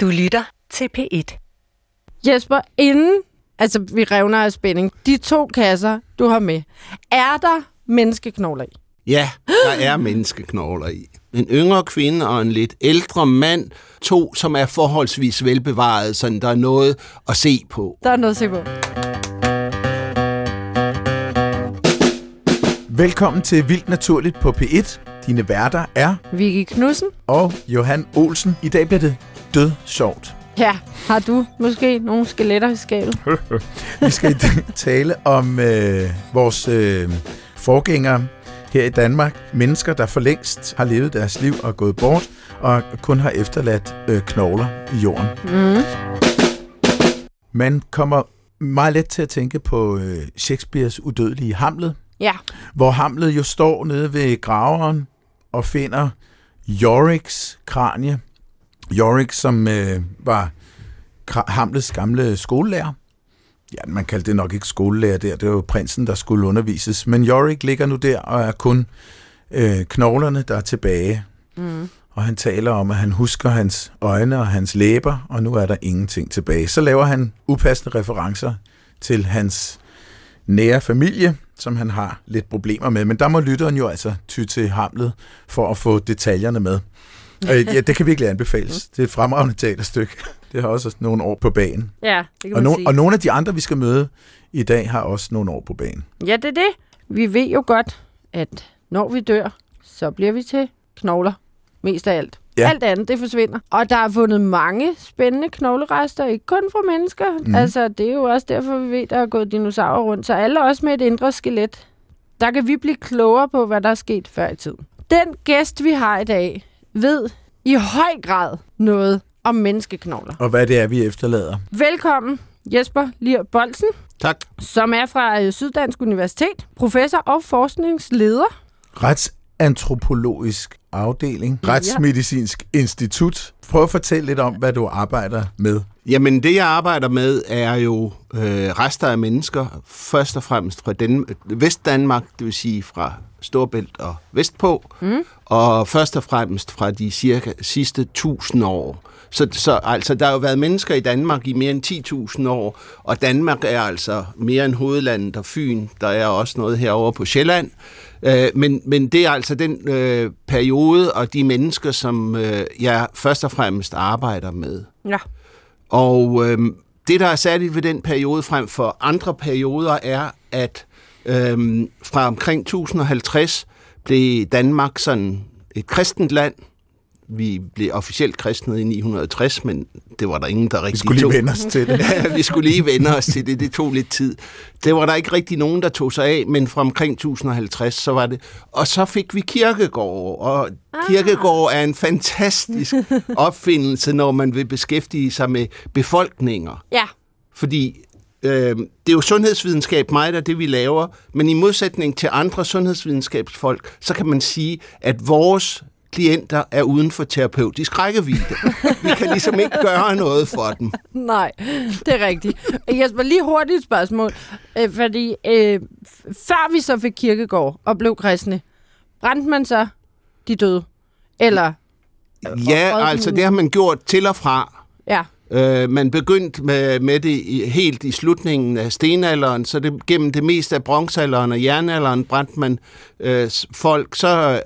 Du lytter til P1. Jesper, inden altså, vi revner af spænding, de to kasser, du har med, er der menneskeknogler i? Ja, der er menneskeknogler i. En yngre kvinde og en lidt ældre mand. To, som er forholdsvis velbevaret, så der er noget at se på. Der er noget at se på. Velkommen til Vildt Naturligt på P1. Dine værter er Vicky Knudsen. og Johan Olsen. I dag bliver det død sjovt. Ja, har du måske nogle skeletter i skabet? Vi skal i dag tale om øh, vores øh, forgængere her i Danmark. Mennesker, der for længst har levet deres liv og gået bort, og kun har efterladt øh, knogler i jorden. Mm. Man kommer meget let til at tænke på øh, Shakespeares udødelige Hamlet, Ja. hvor Hamlet jo står nede ved graveren og finder Yoriks kranie. Yorik, som øh, var Hamlets gamle skolelærer. Ja, man kaldte det nok ikke skolelærer der, det var jo prinsen, der skulle undervises. Men Yorick ligger nu der og er kun øh, knoglerne, der er tilbage. Mm. Og han taler om, at han husker hans øjne og hans læber, og nu er der ingenting tilbage. Så laver han upassende referencer til hans nære familie, som han har lidt problemer med. Men der må lytteren jo altså ty til Hamlet for at få detaljerne med. Øh, ja, det kan virkelig anbefales. Det er et fremragende teaterstykke. Det har også nogle år på banen. Ja, det kan Og, man no- sige. og nogle af de andre, vi skal møde i dag, har også nogle år på banen. Ja, det er det. Vi ved jo godt, at når vi dør, så bliver vi til knogler. Mest af alt. Ja. Alt andet, det forsvinder. Og der er fundet mange spændende knoglerester, ikke kun fra mennesker. Mm. Altså, det er jo også derfor, vi ved, der er gået dinosaurer rundt. Så alle os med et indre skelet, der kan vi blive klogere på, hvad der er sket før i tiden. Den gæst, vi har i dag, ved i høj grad noget om menneskeknogler. Og hvad det er, vi efterlader. Velkommen, Jesper Lier Bolsen, Tak. som er fra øh, Syddansk Universitet, professor og forskningsleder. Retsantropologisk afdeling, Retsmedicinsk Institut. Prøv at fortælle lidt om, hvad du arbejder med. Jamen, det jeg arbejder med er jo øh, rester af mennesker, først og fremmest fra den, Vestdanmark, det vil sige fra Storbælt og vestpå, mm. og først og fremmest fra de cirka sidste 1000 år. Så, så altså, der har jo været mennesker i Danmark i mere end 10.000 år, og Danmark er altså mere end hovedlandet og Fyn. Der er også noget herovre på Sjælland. Øh, men, men det er altså den øh, periode og de mennesker, som øh, jeg først og fremmest arbejder med. Ja. Og øhm, det, der er særligt ved den periode frem for andre perioder, er, at øhm, fra omkring 1050 blev Danmark sådan et kristent land. Vi blev officielt kristnet i 960, men det var der ingen, der Vi rigtig skulle lige vende os til det. Ja, vi skulle lige vende os til det. Det tog lidt tid. Det var der ikke rigtig nogen, der tog sig af, men fra omkring 1050, så var det. Og så fik vi kirkegård, og kirkegård er en fantastisk opfindelse, når man vil beskæftige sig med befolkninger. Ja. Fordi øh, det er jo sundhedsvidenskab meget af det, vi laver, men i modsætning til andre sundhedsvidenskabsfolk, så kan man sige, at vores klienter er uden for terapeutisk rækkevidde. Vi kan ligesom ikke gøre noget for dem. Nej, det er rigtigt. Jesper, lige hurtigt et spørgsmål. Øh, fordi øh, før vi så fik kirkegård og blev kristne, brændte man så de døde? Eller, Ja, og- altså det har man gjort til og fra. ja, Øh, man begyndte med, med det i, helt i slutningen af stenalderen, så det, gennem det meste af bronzealderen og jernalderen brændte man øh, folk. Så øh,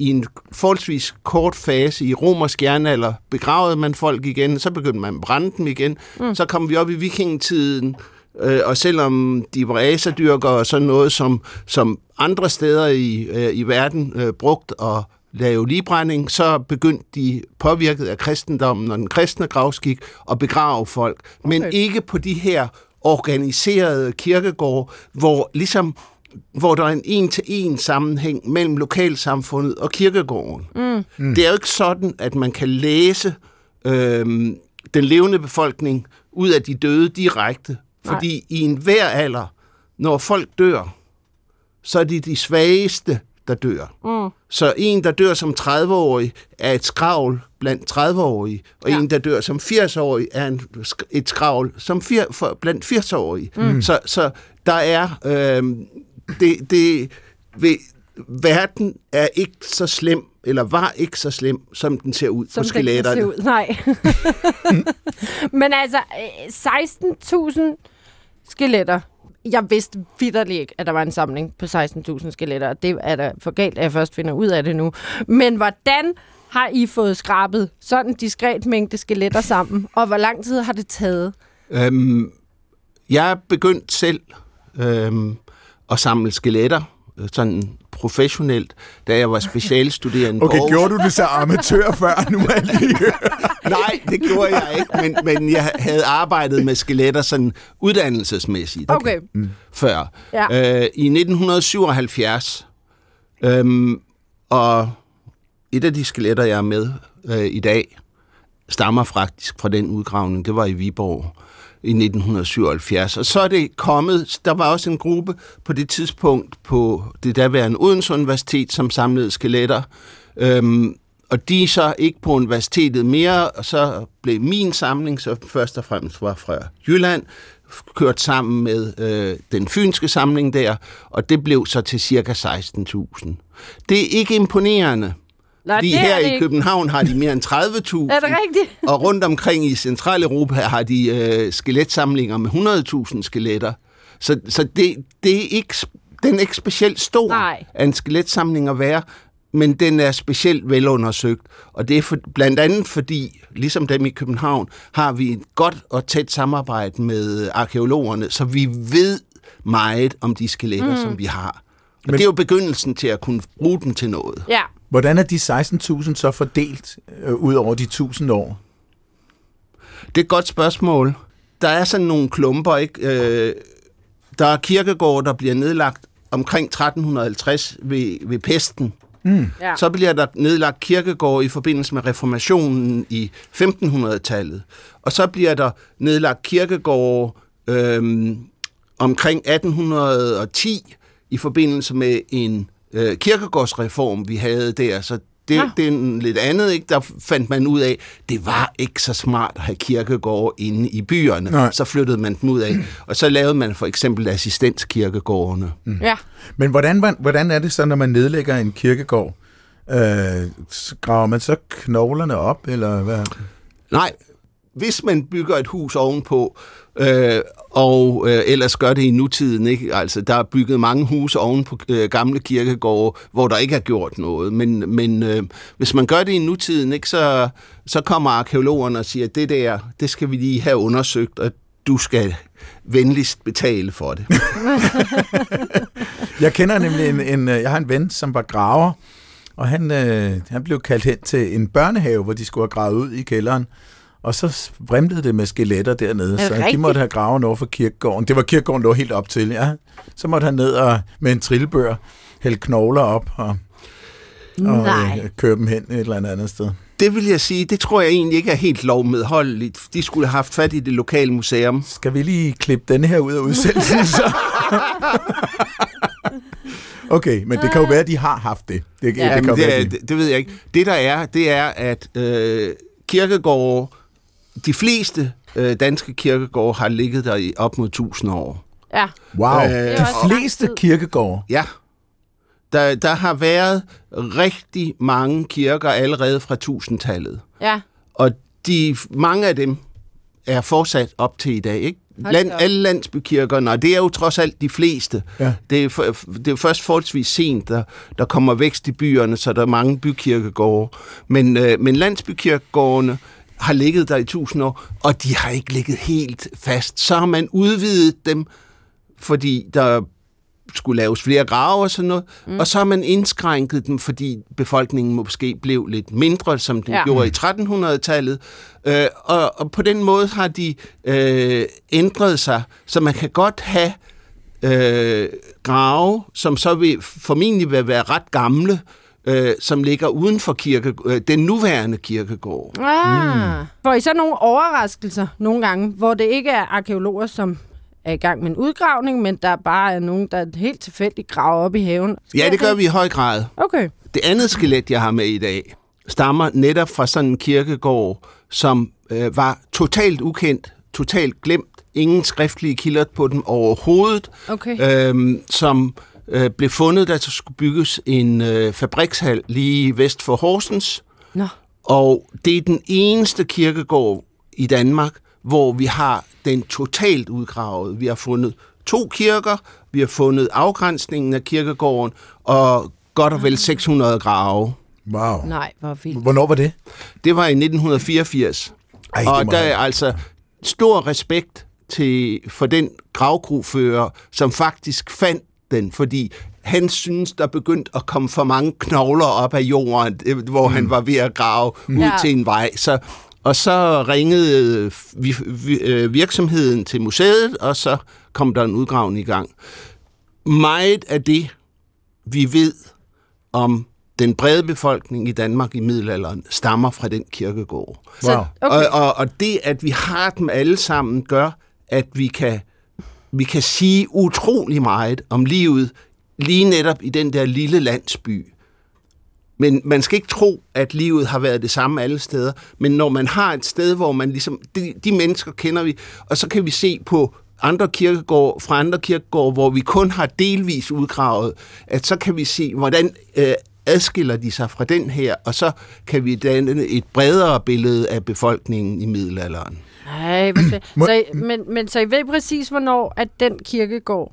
i en forholdsvis kort fase i romersk jernalder begravede man folk igen, så begyndte man at brænde dem igen. Mm. Så kom vi op i vikingetiden, øh, og selvom de var aserdyrkere og sådan noget, som, som andre steder i, øh, i verden øh, brugt og lave ligebrænding, så begyndte de, påvirket af kristendommen og den kristne gravskik, at begrave folk. Men Okay. ikke på de her organiserede kirkegårde, hvor ligesom hvor der er en en-til-en sammenhæng mellem lokalsamfundet og kirkegården. Mm. Det er jo ikke sådan, at man kan læse øhm, den levende befolkning ud af de døde direkte. Fordi i en hver alder, når folk dør, så er det de svageste, der dør. Mm. Så en, der dør som 30-årig, er et skravl blandt 30-årige, og Ja. en, der dør som 80-årig, er en, et skravl som fir, for, blandt 80-årige. Mm. Så, så der er... Øh, det, det, ved, verden er ikke så slem, eller var ikke så slem, som den ser ud Som på skeletterne. se ud. Nej. Men altså, øh, 16.000 skeletter. Jeg vidste vidderligt ikke, at der var en samling på 16.000 skeletter. og Det er da for galt, at jeg først finder ud af det nu. Men hvordan har I fået skrabet sådan en diskret mængde skeletter sammen? Og hvor lang tid har det taget? Øhm, jeg er begyndt selv øhm, at samle skeletter, øh, sådan professionelt, da jeg var specialstuderende Okay, på Aarhus. gjorde du det så amatør før? Nu må jeg lige. Nej, det gjorde jeg ikke, men, men jeg havde arbejdet med skeletter sådan uddannelsesmæssigt Okay. før. Ja. Øh, I 1977, øhm, og et af de skeletter, jeg er med øh, i dag, stammer faktisk fra den udgravning. Det var i Viborg i 1977. Og så er det kommet, der var også en gruppe på det tidspunkt på det daværende Odense Universitet, som samlede skeletter. Øhm, og de er så ikke på universitetet mere, og så blev min samling, så først og fremmest var fra Jylland, kørt sammen med øh, den fynske samling der, og det blev så til cirka 16.000. Det er ikke imponerende. Nej, Fordi det er her det i. København har de mere end 30.000. Er det rigtigt? Og rundt omkring i Centraleuropa har de øh, skeletsamlinger med 100.000 skeletter. Så, så det, det er ikke, den er ikke specielt stor Nej. af en skeletsamling at være, men den er specielt velundersøgt. Og det er for, blandt andet fordi, ligesom dem i København, har vi et godt og tæt samarbejde med arkeologerne, så vi ved meget om de skeletter, mm. som vi har. Og men, det er jo begyndelsen til at kunne bruge dem til noget. Ja. Hvordan er de 16.000 så fordelt øh, ud over de 1000 år? Det er et godt spørgsmål. Der er sådan nogle klumper, ikke? Øh, der er kirkegårde, der bliver nedlagt omkring 1350 ved, ved pesten. ja. Så bliver der nedlagt kirkegårde i forbindelse med reformationen i 1500-tallet. Og så bliver der nedlagt kirkegårde øhm, omkring 1810 i forbindelse med en øh, kirkegårdsreform, vi havde der. Så det, Ja. det er en lidt andet, ikke? Der fandt man ud af, det var ikke så smart at have kirkegårde inde i byerne. Nej. Så flyttede man dem ud af. Og så lavede man for eksempel assistenskirkegårdene. ja. Men hvordan, hvordan er det så, når man nedlægger en kirkegård? Øh, så graver man så knoglerne op, eller hvad? Nej, hvis man bygger et hus ovenpå, øh, og øh, ellers gør det i nutiden, ikke? Altså, der er bygget mange huse oven på øh, gamle kirkegårde, hvor der ikke er gjort noget. Men, men øh, hvis man gør det i nutiden, ikke, så, så kommer arkeologerne og siger, at det der, det skal vi lige have undersøgt, og du skal venligst betale for det. Jeg kender nemlig en, en, øh, jeg har en ven, som var graver, og han, øh, han blev kaldt hen til en børnehave, hvor de skulle have gravet ud i kælderen. Og så vrimlede det med skeletter dernede, så de rigtigt? måtte have gravet over for kirkegården. Det var kirkegården lå helt op til, ja. Så måtte han ned og med en trillebør hælde knogler op og, og øh, køre dem hen et eller andet andet sted. Det vil jeg sige, det tror jeg egentlig ikke er helt lovmedholdeligt. De skulle have haft fat i det lokale museum. Skal vi lige klippe denne her ud af udsendelsen, så? Okay, men det kan jo være, at de har haft det. Det, Ja. det kan være, det, de- er, det, det ved jeg ikke. Det der er, det er, at øh, kirkegårde, de fleste øh, danske kirkegårde har ligget der i op mod 1000 år. Ja. Wow, Øh, de fleste kirkegårde. Ja. Der, der har været rigtig mange kirker allerede fra 1000-tallet. Ja. Og de, mange af dem er fortsat op til i dag. Ikke? Land, alle landsbykirkerne, og det er jo trods alt de fleste. Ja. Det, er, for, det er jo først forholdsvis sent, der, der kommer vækst i byerne, så der er mange bykirkegårde. Men, øh, men landsbykirkegårdene har ligget der i tusind år, og de har ikke ligget helt fast. Så har man udvidet dem, fordi der skulle laves flere grave og sådan noget, mm. og så har man indskrænket dem, fordi befolkningen måske blev lidt mindre, som den Ja. gjorde i 1300-tallet. Øh, og, og på den måde har de øh, ændret sig, så man kan godt have øh, grave, som så vil formentlig vil være ret gamle, øh, som ligger uden for kirke, øh, den nuværende kirkegård. Ah. Mm. Får I så nogle overraskelser nogle gange, hvor det ikke er arkeologer, som er i gang med en udgravning, men der bare er nogen, der helt tilfældigt graver op i haven? Ja, det gør vi i høj grad. Okay. Det andet skelet, jeg har med i dag, stammer netop fra sådan en kirkegård, som øh, var totalt ukendt, totalt glemt, ingen skriftlige kilder på den overhovedet, Okay. øhm, som øh, blev fundet, da der skulle bygges en øh, fabrikshal lige vest for Horsens. Nå. Og det er den eneste kirkegård i Danmark, hvor vi har den totalt udgravet. Vi har fundet to kirker, vi har fundet afgrænsningen af kirkegården, og godt og vel 600 grave. Wow. Nej, hvor vildt. Hvornår var det? Det var i 1984. Ej, det og der er altså stor respekt til, for den gravkrofører, som faktisk fandt den, fordi han synes, der begyndte at komme for mange knogler op af jorden, øh, hvor mm. han var ved at grave ud Ja. til en vej. Så, og så ringede vi, vi, øh, virksomheden til museet, og så kom der en udgravning i gang. Meget af det, vi ved om den brede befolkning i Danmark i middelalderen, stammer fra den kirkegård. Wow. okay. Og, og, og det, at vi har dem alle sammen, gør, at vi kan, vi kan sige utrolig meget om livet, lige netop i den der lille landsby. Men man skal ikke tro, at livet har været det samme alle steder. Men når man har et sted, hvor man ligesom... De, de mennesker kender vi, og så kan vi se på andre kirkegård, fra andre kirkegård, hvor vi kun har delvis udgravet, at så kan vi se, hvordan øh, adskiller de sig fra den her, og så kan vi danne et bredere billede af befolkningen i middelalderen. Ej, hvor fedt. Må- så, I- men, men så I ved præcis, hvornår at den kirkegård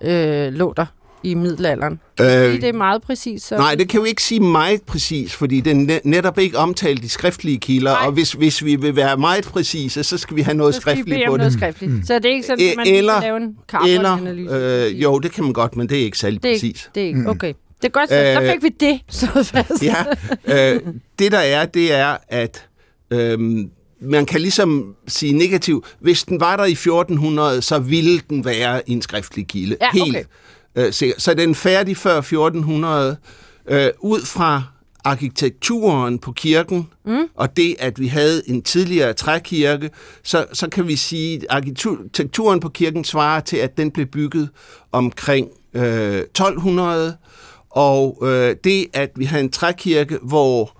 øh, lå der i middelalderen? Øh, Fordi det er meget præcis. Så... Nej, det kan vi ikke sige meget præcis, fordi den er netop ikke omtalt i skriftlige kilder, Nej. og hvis, hvis vi vil være meget præcise, så skal vi have noget så skriftligt på noget det. skriftligt. Mm. Så det er ikke sådan, at man Eller- kan lave en Eller, øh, jo, det kan man godt, men det er ikke særlig det er, præcis. det er ikke. Okay. Det er godt, så, så Øh, fik vi det slået fast. Ja, øh, det der er, det er, at øhm, man kan ligesom sige negativ. Hvis den var der i 1400, så ville den være en skriftlig kilde. Ja, okay. Helt øh, sikkert. Så den er færdig før 1400. Øh, ud fra arkitekturen på kirken, mm. og det, at vi havde en tidligere trækirke, så, så kan vi sige, at arkitekturen på kirken svarer til, at den blev bygget omkring øh, 1200, og øh, det, at vi har en trækirke, hvor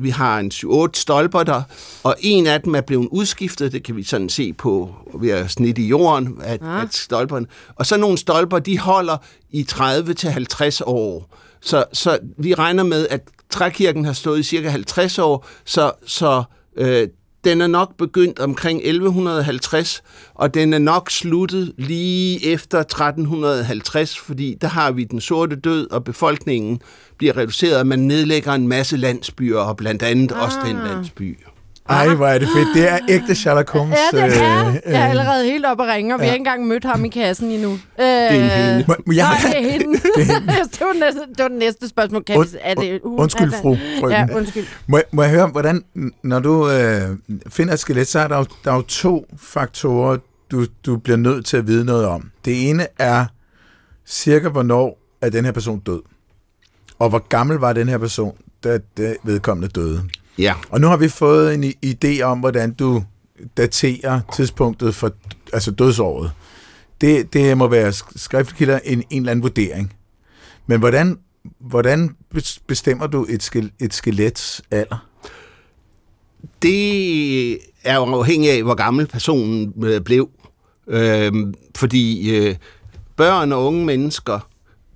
vi har en 7-8 stolper der, og en af dem er blevet udskiftet, det kan vi sådan se på ved at snitte i jorden, at, Ah. at stolperne. Og så nogle stolper, de holder i 30-50 år. Så, så vi regner med, at trækirken har stået i cirka 50 år, så, så øh, den er nok begyndt omkring 1150, og den er nok sluttet lige efter 1350, fordi der har vi den sorte død, og befolkningen bliver reduceret, og man nedlægger en masse landsbyer, og blandt andet ah. også den landsby. Ej, hvor er det fedt. Det er ægte Sherlock Holmes. Ja, det er. øh, Jeg er allerede helt oppe at ringe, og vi ja. har ikke engang mødt ham i kassen endnu. Øh, det er en hende. Må, må jeg, Nej, det er hende. det, var næste, det var det næste spørgsmål. Kan Und- vi, er det, uh, undskyld, fru det- frøken. Ja, undskyld. Må, må jeg høre, hvordan, når du øh, finder et skelet, så er der jo, der er jo to faktorer, du, du bliver nødt til at vide noget om. Det ene er cirka, hvornår er den her person død? Og hvor gammel var den her person, da, da vedkommende døde? Ja. Og nu har vi fået en idé om, hvordan du daterer tidspunktet for altså dødsåret. Det, det må være sk- skriftkilder en, en eller anden vurdering. Men hvordan, hvordan bes- bestemmer du et, et skelets alder? Det er jo afhængigt af, hvor gammel personen øh, blev. Øhm, fordi øh, børn og unge mennesker,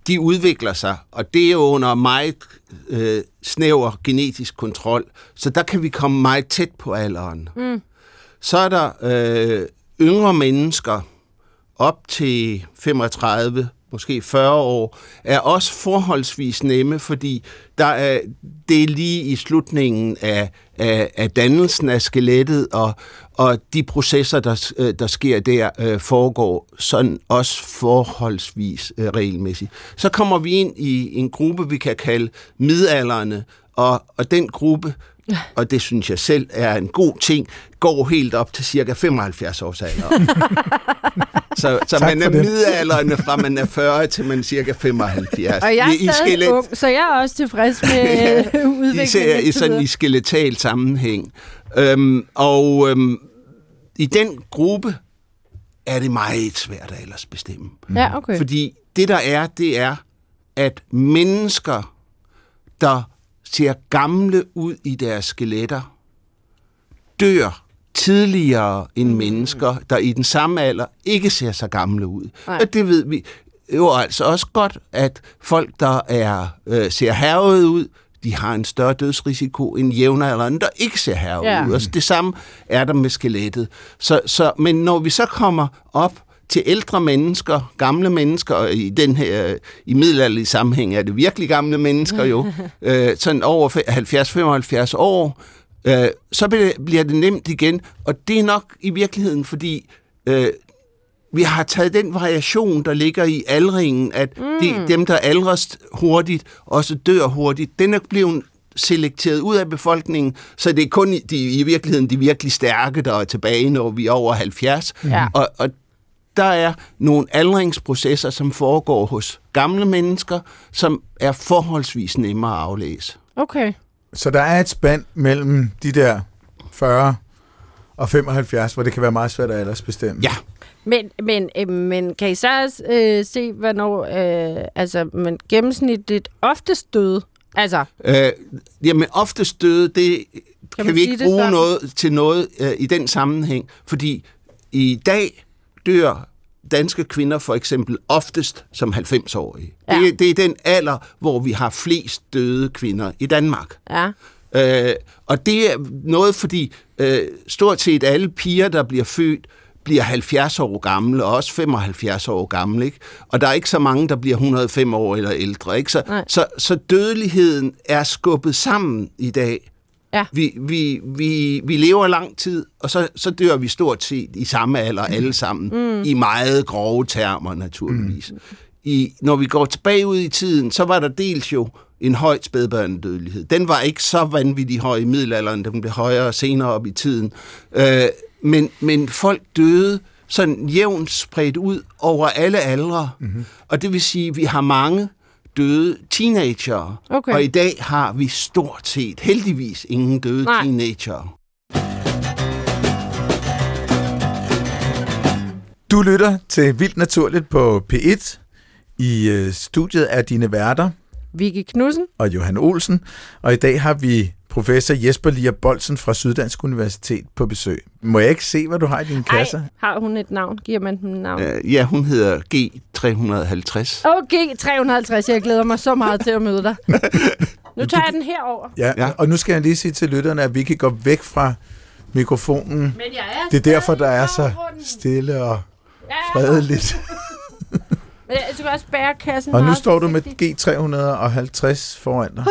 de udvikler sig, og det er jo under meget øh, snæver genetisk kontrol. Så der kan vi komme meget tæt på alderen. Mm. Så er der øh, yngre mennesker, op til 35, måske 40 år, er også forholdsvis nemme, fordi der er, det er lige i slutningen af, af, af dannelsen af skelettet, og, og de processer, der, øh, der sker der, øh, foregår sådan også forholdsvis øh, regelmæssigt. Så kommer vi ind i en gruppe, vi kan kalde midalderne, og, og den gruppe, og det synes jeg selv er en god ting, går helt op til cirka 75 års alder. så så Tak man er midalderne fra man er 40 til man er cirka 75. Og jeg er I, stadig skelet- ung, så jeg er også tilfreds med udviklingen. Især i sådan i skeletal sammenhæng. Øhm, og øhm, i den gruppe er det meget svært at ellers bestemme. Ja, okay. Fordi det der er, det er, at mennesker, der ser gamle ud i deres skeletter, dør tidligere end mennesker, der i den samme alder ikke ser så gamle ud. Nej. Og det ved vi. jo altså også godt, at folk, der er øh, ser hervede ud, de har en større dødsrisiko end jævnaldrende, der ikke ser hervede Ja. Altså, det samme er der med skelettet. Så, så, men når vi så kommer op til ældre mennesker, gamle mennesker, og i den her, i middelalderlige sammenhæng er det virkelig gamle mennesker jo, øh, sådan over fe- 70-75 år, øh, så bliver- bliver det nemt igen, og det er nok i virkeligheden, fordi øh, vi har taget den variation, der ligger i aldringen, at mm. de, dem, der aldres hurtigt, også dør hurtigt, den er blevet selekteret ud af befolkningen, så det er kun i- de, i virkeligheden de virkelig stærke, der er tilbage, når vi er over 70. Ja. Og, og der er nogle aldringsprocesser, som foregår hos gamle mennesker, som er forholdsvis nemmere at aflæse. Okay. Så der er et spand mellem de der 40 og 75, hvor det kan være meget svært at aldersbestemme. Ja, Men, men, øh, men kan I så øh, se, hvornår øh, altså, men gennemsnitligt oftest døde? Altså, Øh, jamen, oftest døde, det kan, man kan vi ikke bruge sådan? noget til noget øh, i den sammenhæng, fordi i dag dør danske kvinder for eksempel oftest som 90-årige. Ja. Det, det er den alder, hvor vi har flest døde kvinder i Danmark. ja. Øh, og det er noget, fordi øh, stort set alle piger, der bliver født, bliver 70 år gamle, og også 75 år gamle, ikke? Og der er ikke så mange, der bliver 105 år eller ældre, ikke? Så, Nej. så, så dødeligheden er skubbet sammen i dag. Ja. Vi, vi, vi, vi lever lang tid, og så, så dør vi stort set i samme alder alle sammen, mm. i meget grove termer naturligvis. Mm. I, når vi går tilbage ud i tiden, så var der dels jo en høj spædbørnedødelighed. Den var ikke så vanvittig høj i middelalderen, den blev højere senere op i tiden. Øh, men, men folk døde sådan jævnt spredt ud over alle aldre. Mm-hmm. Og det vil sige, at vi har mange døde teenager. Okay. Og i dag har vi stort set, heldigvis, ingen døde Nej. teenager. Du lytter til Vildt Naturligt på P1. I øh, studiet er dine værter Vicky Knudsen. og Johan Olsen, og i dag har vi professor Jesper Lier Bolsen fra Syddansk Universitet på besøg. Må jeg ikke se, hvad du har i dine kasser? Ej, har hun et navn? Giver man et navn? Øh, ja, hun hedder G350. Okay, 350. Jeg glæder mig så meget til at møde dig. Nu tager jeg den herover. Ja, Ja. ja, og nu skal jeg lige sige til lytterne, at vi kan gå væk fra mikrofonen. Men jeg er Det er derfor, der er så stille og fredeligt. Men jeg skal også bære kassen Og nu står du med forsigtigt. G350 foran dig.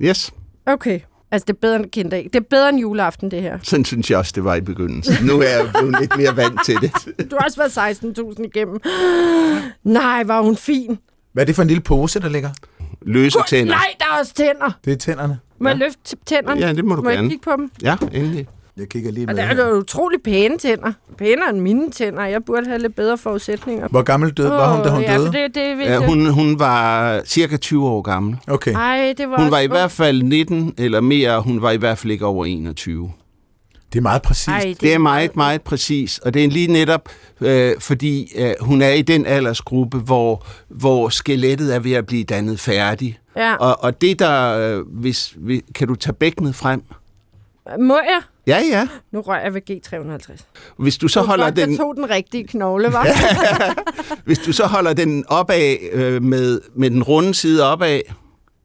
Yes, Okay. Altså, det er bedre end kindag. Det er bedre end juleaften, det her. sådan synes jeg også, det var i begyndelsen. Nu er jeg blevet lidt mere vant til det. Du har også været 16.000 igennem. Nej, var hun fin. Hvad er det for en lille pose, der ligger? Løse tænder. Nej, der er også tænder. Det er tænderne. Må jeg løfte tænderne? Ja, det må du Må jeg gerne. kigge på dem? Ja, endelig. Jeg kigger lige Og med. der er her. jo utrolig pæne tænder. Pænere end mine tænder. Jeg burde have lidt bedre forudsætninger. Hvor gammel død var hun, da hun ja, døde? det, det, det, Ja, hun, hun var cirka 20 år gammel. Okay. Ej, det var Hun var i hvert fald 19 eller mere, hun var i hvert fald ikke over 21. Det er meget præcist. Ej, Det er meget, meget præcis, og det er lige netop, øh, fordi øh, hun er i den aldersgruppe, hvor, hvor skelettet er ved at blive dannet færdig. Ja. Og, og det der, øh, hvis, hvis, kan du tage bækkenet frem? Må jeg? Ja, ja. Nu rører jeg ved G350. Hvis du så var holder godt, den, Jeg tog den rigtige knogle, var? hvis du så holder den opad øh, med, med den runde side opad,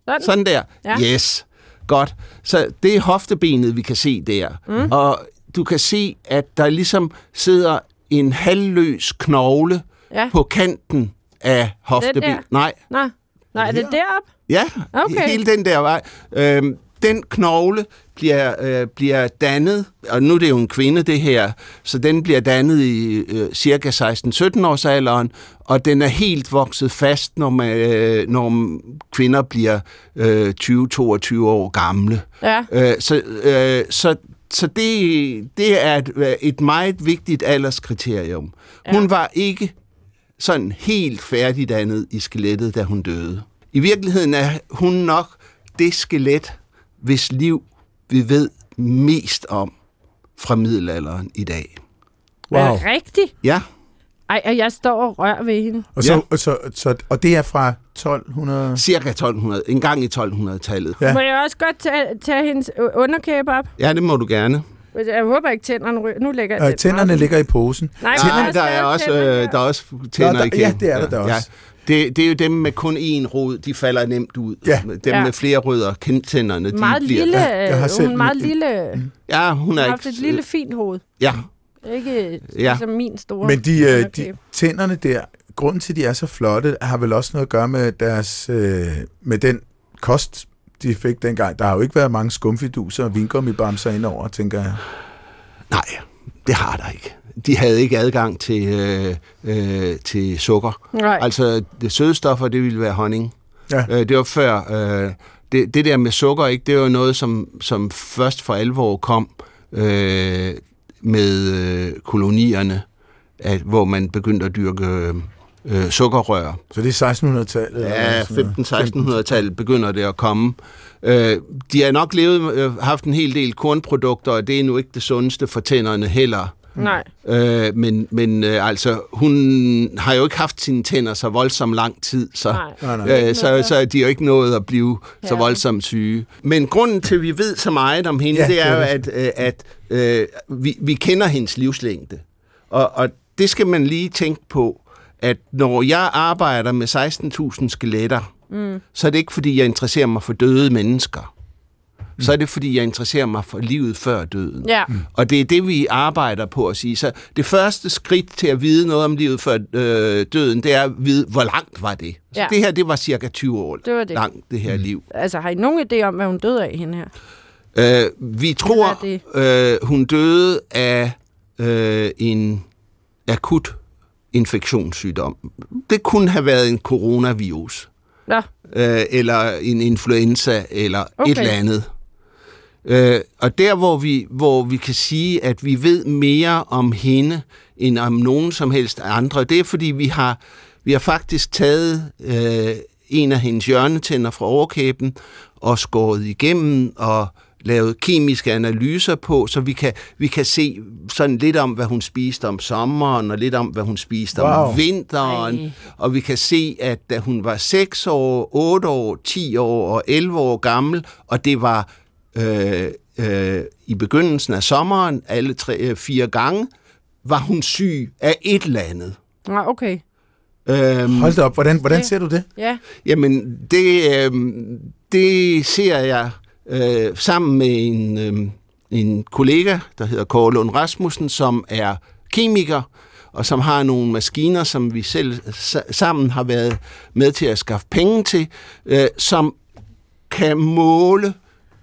Sådan. sådan der. Ja. Yes, godt. Så det er hoftebenet, vi kan se der. Mm. Og du kan se, at der ligesom sidder en halvløs knogle Ja. på kanten af hoftebenet. Nej, Nå. Nå, er det deroppe? ja, Okay. hele den der vej. Øhm, den knogle bliver, øh, bliver dannet, og nu er det jo en kvinde det her, så den bliver dannet i øh, cirka 16-17 års alderen, og den er helt vokset fast, når, man, øh, når kvinder bliver øh, 20-22 år gamle. Ja. Øh, så øh, så, så det, det er et, et meget vigtigt alderskriterium. Ja. Hun var ikke sådan helt færdigdannet i skelettet, da hun døde. I virkeligheden er hun nok det skelet, hvis liv vi ved mest om fra middelalderen i dag. Er Wow. det rigtigt? Ja, Ej, og jeg står og rører ved hende. Og, så, Ja. og, så, så, og det er fra 1200... cirka 1200, en gang i 1200-tallet. Ja. Ja. Må jeg også godt tage, tage hendes underkæbe op? Ja, det må du gerne. Jeg håber ikke, tænderne ryger. Nu lægger jeg Øh, tænderne meget. ligger i posen. Nej, Nej, men der er også, tænder øh, der er også tænder Nå, der- i ja, kæben. det er der da også. Det, det er jo dem med kun én rod, de falder nemt ud. Ja. Dem Ja. med flere rødder, kendtænderne, de Meget bliver... lille. Ja, jeg har øh, selv hun er meget en- lille. Ja, hun er har ikke... haft et lille, fint hoved. Ja, Ikke Ja. ligesom min store. Men de, øh, de tænderne der, grunden til, at de er så flotte, har vel også noget at gøre med deres, øh, med den kost, de fik dengang. Der har jo ikke været mange skumfiduser og vingummibamser indover, tænker jeg. nej, det har der ikke. De havde ikke adgang til, øh, øh, til sukker. Nej. Altså, det sødestoffer, det ville være honning. Ja. Øh, det var før... Øh, det, det der med sukker, ikke, det var noget, som, som først for alvor kom øh, med øh, kolonierne, at, hvor man begyndte at dyrke øh, sukkerrør. Så det er 1600-tallet? Ja, eller sådan noget. 15-1600-tallet begynder det at komme. Øh, de har nok levet, øh, haft en hel del kornprodukter, og det er nu ikke det sundeste for tænderne heller. Nej. Øh, men men øh, altså, hun har jo ikke haft sine tænder så voldsomt lang tid, så, Nej. Nej, nej. øh, så, så er de jo ikke nået at blive så Ja. voldsomt syge. Men grunden til, at vi ved så meget om hende, Ja, det er jo, at, øh, at øh, vi, vi kender hendes livslængde. Og, og det skal man lige tænke på, at når jeg arbejder med 16.000 skeletter, mm. så er det ikke, fordi jeg interesserer mig for døde mennesker. Så er det, fordi jeg interesserer mig for livet før døden. Ja. Og det er det, vi arbejder på at sige. Så det første skridt til at vide noget om livet før øh, døden, det er at vide, hvor langt var det. Så Ja. det her, det var cirka 20 år Det var det. langt, det her mm. liv. Altså, har I nogen idé om, hvad hun døde af, hende her? Øh, vi tror, øh, hun døde af øh, en akut infektionssygdom. Det kunne have været en coronavirus, Nå, øh, eller en influenza, eller. Okay. et eller andet. Øh, og der, hvor vi, hvor vi kan sige, at vi ved mere om hende, end om nogen som helst andre, det er, fordi vi har, vi har faktisk taget øh, en af hendes hjørnetænder fra overkæben og skåret igennem og lavet kemiske analyser på, så vi kan, vi kan se sådan lidt om, hvad hun spiste om sommeren, og lidt om, hvad hun spiste wow. Om vinteren. Ej. Og vi kan se, at da hun var 6 år, 8 år, 10 år og 11 år gammel, og det var øh, øh, i begyndelsen af sommeren, alle tre, øh, fire gange, var hun syg af et eller andet. Nå, okay. Øhm, Hold da op, hvordan, hvordan ser du det? Ja. Jamen, det, øh, det ser jeg øh, sammen med en, øh, en kollega, der hedder Kåre Lund Rasmussen, som er kemiker, og som har nogle maskiner, som vi selv sa- sammen har været med til at skaffe penge til, øh, som kan måle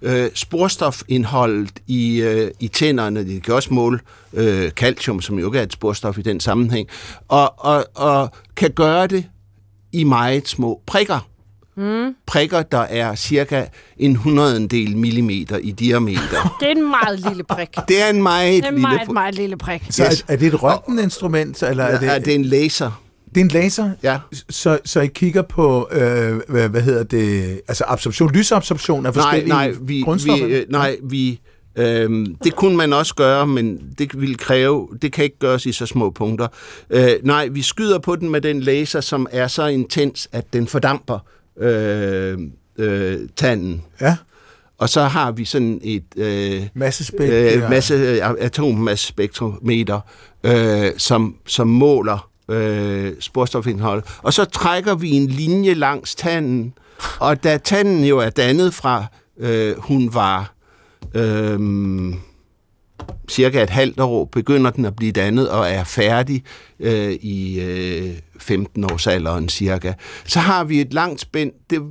øh, sporstofindholdet i, øh, i tænderne. De kan også måle øh, calcium, som jo ikke er et sporstof i den sammenhæng, og, og, og kan gøre det i meget små prikker. Mm. Prikker, der er cirka en hundredendel millimeter i diameter. Det er en meget lille prik. Det er en meget Det er en lille... meget, meget lille prik. Så Yes. er, er det et røntgeninstrument, eller er det, er det en laser? Det er en laser? Ja. Så, så I kigger på, øh, hvad, hvad hedder det, altså absorption, lysabsorption af Nej, forskellige nej, vi, grundstoffer? vi, øh, nej, vi, øhm, det kunne man også gøre, men det vil kræve, det kan ikke gøres i så små punkter. Øh, nej, vi skyder på den med den laser, som er så intens, at den fordamper øh, øh, tanden. Ja, Og så har vi sådan et øh, massespæk. øh, masse atommassespektrometer, øh, som, som måler øh, sporstofindhold. Og så trækker vi en linje langs tanden, og da tanden jo er dannet fra, øh, hun var øh, cirka et halvt år, begynder den at blive dannet og er færdig øh, i øh, 15-årsalderen cirka. Så har vi et langt spænd. Det,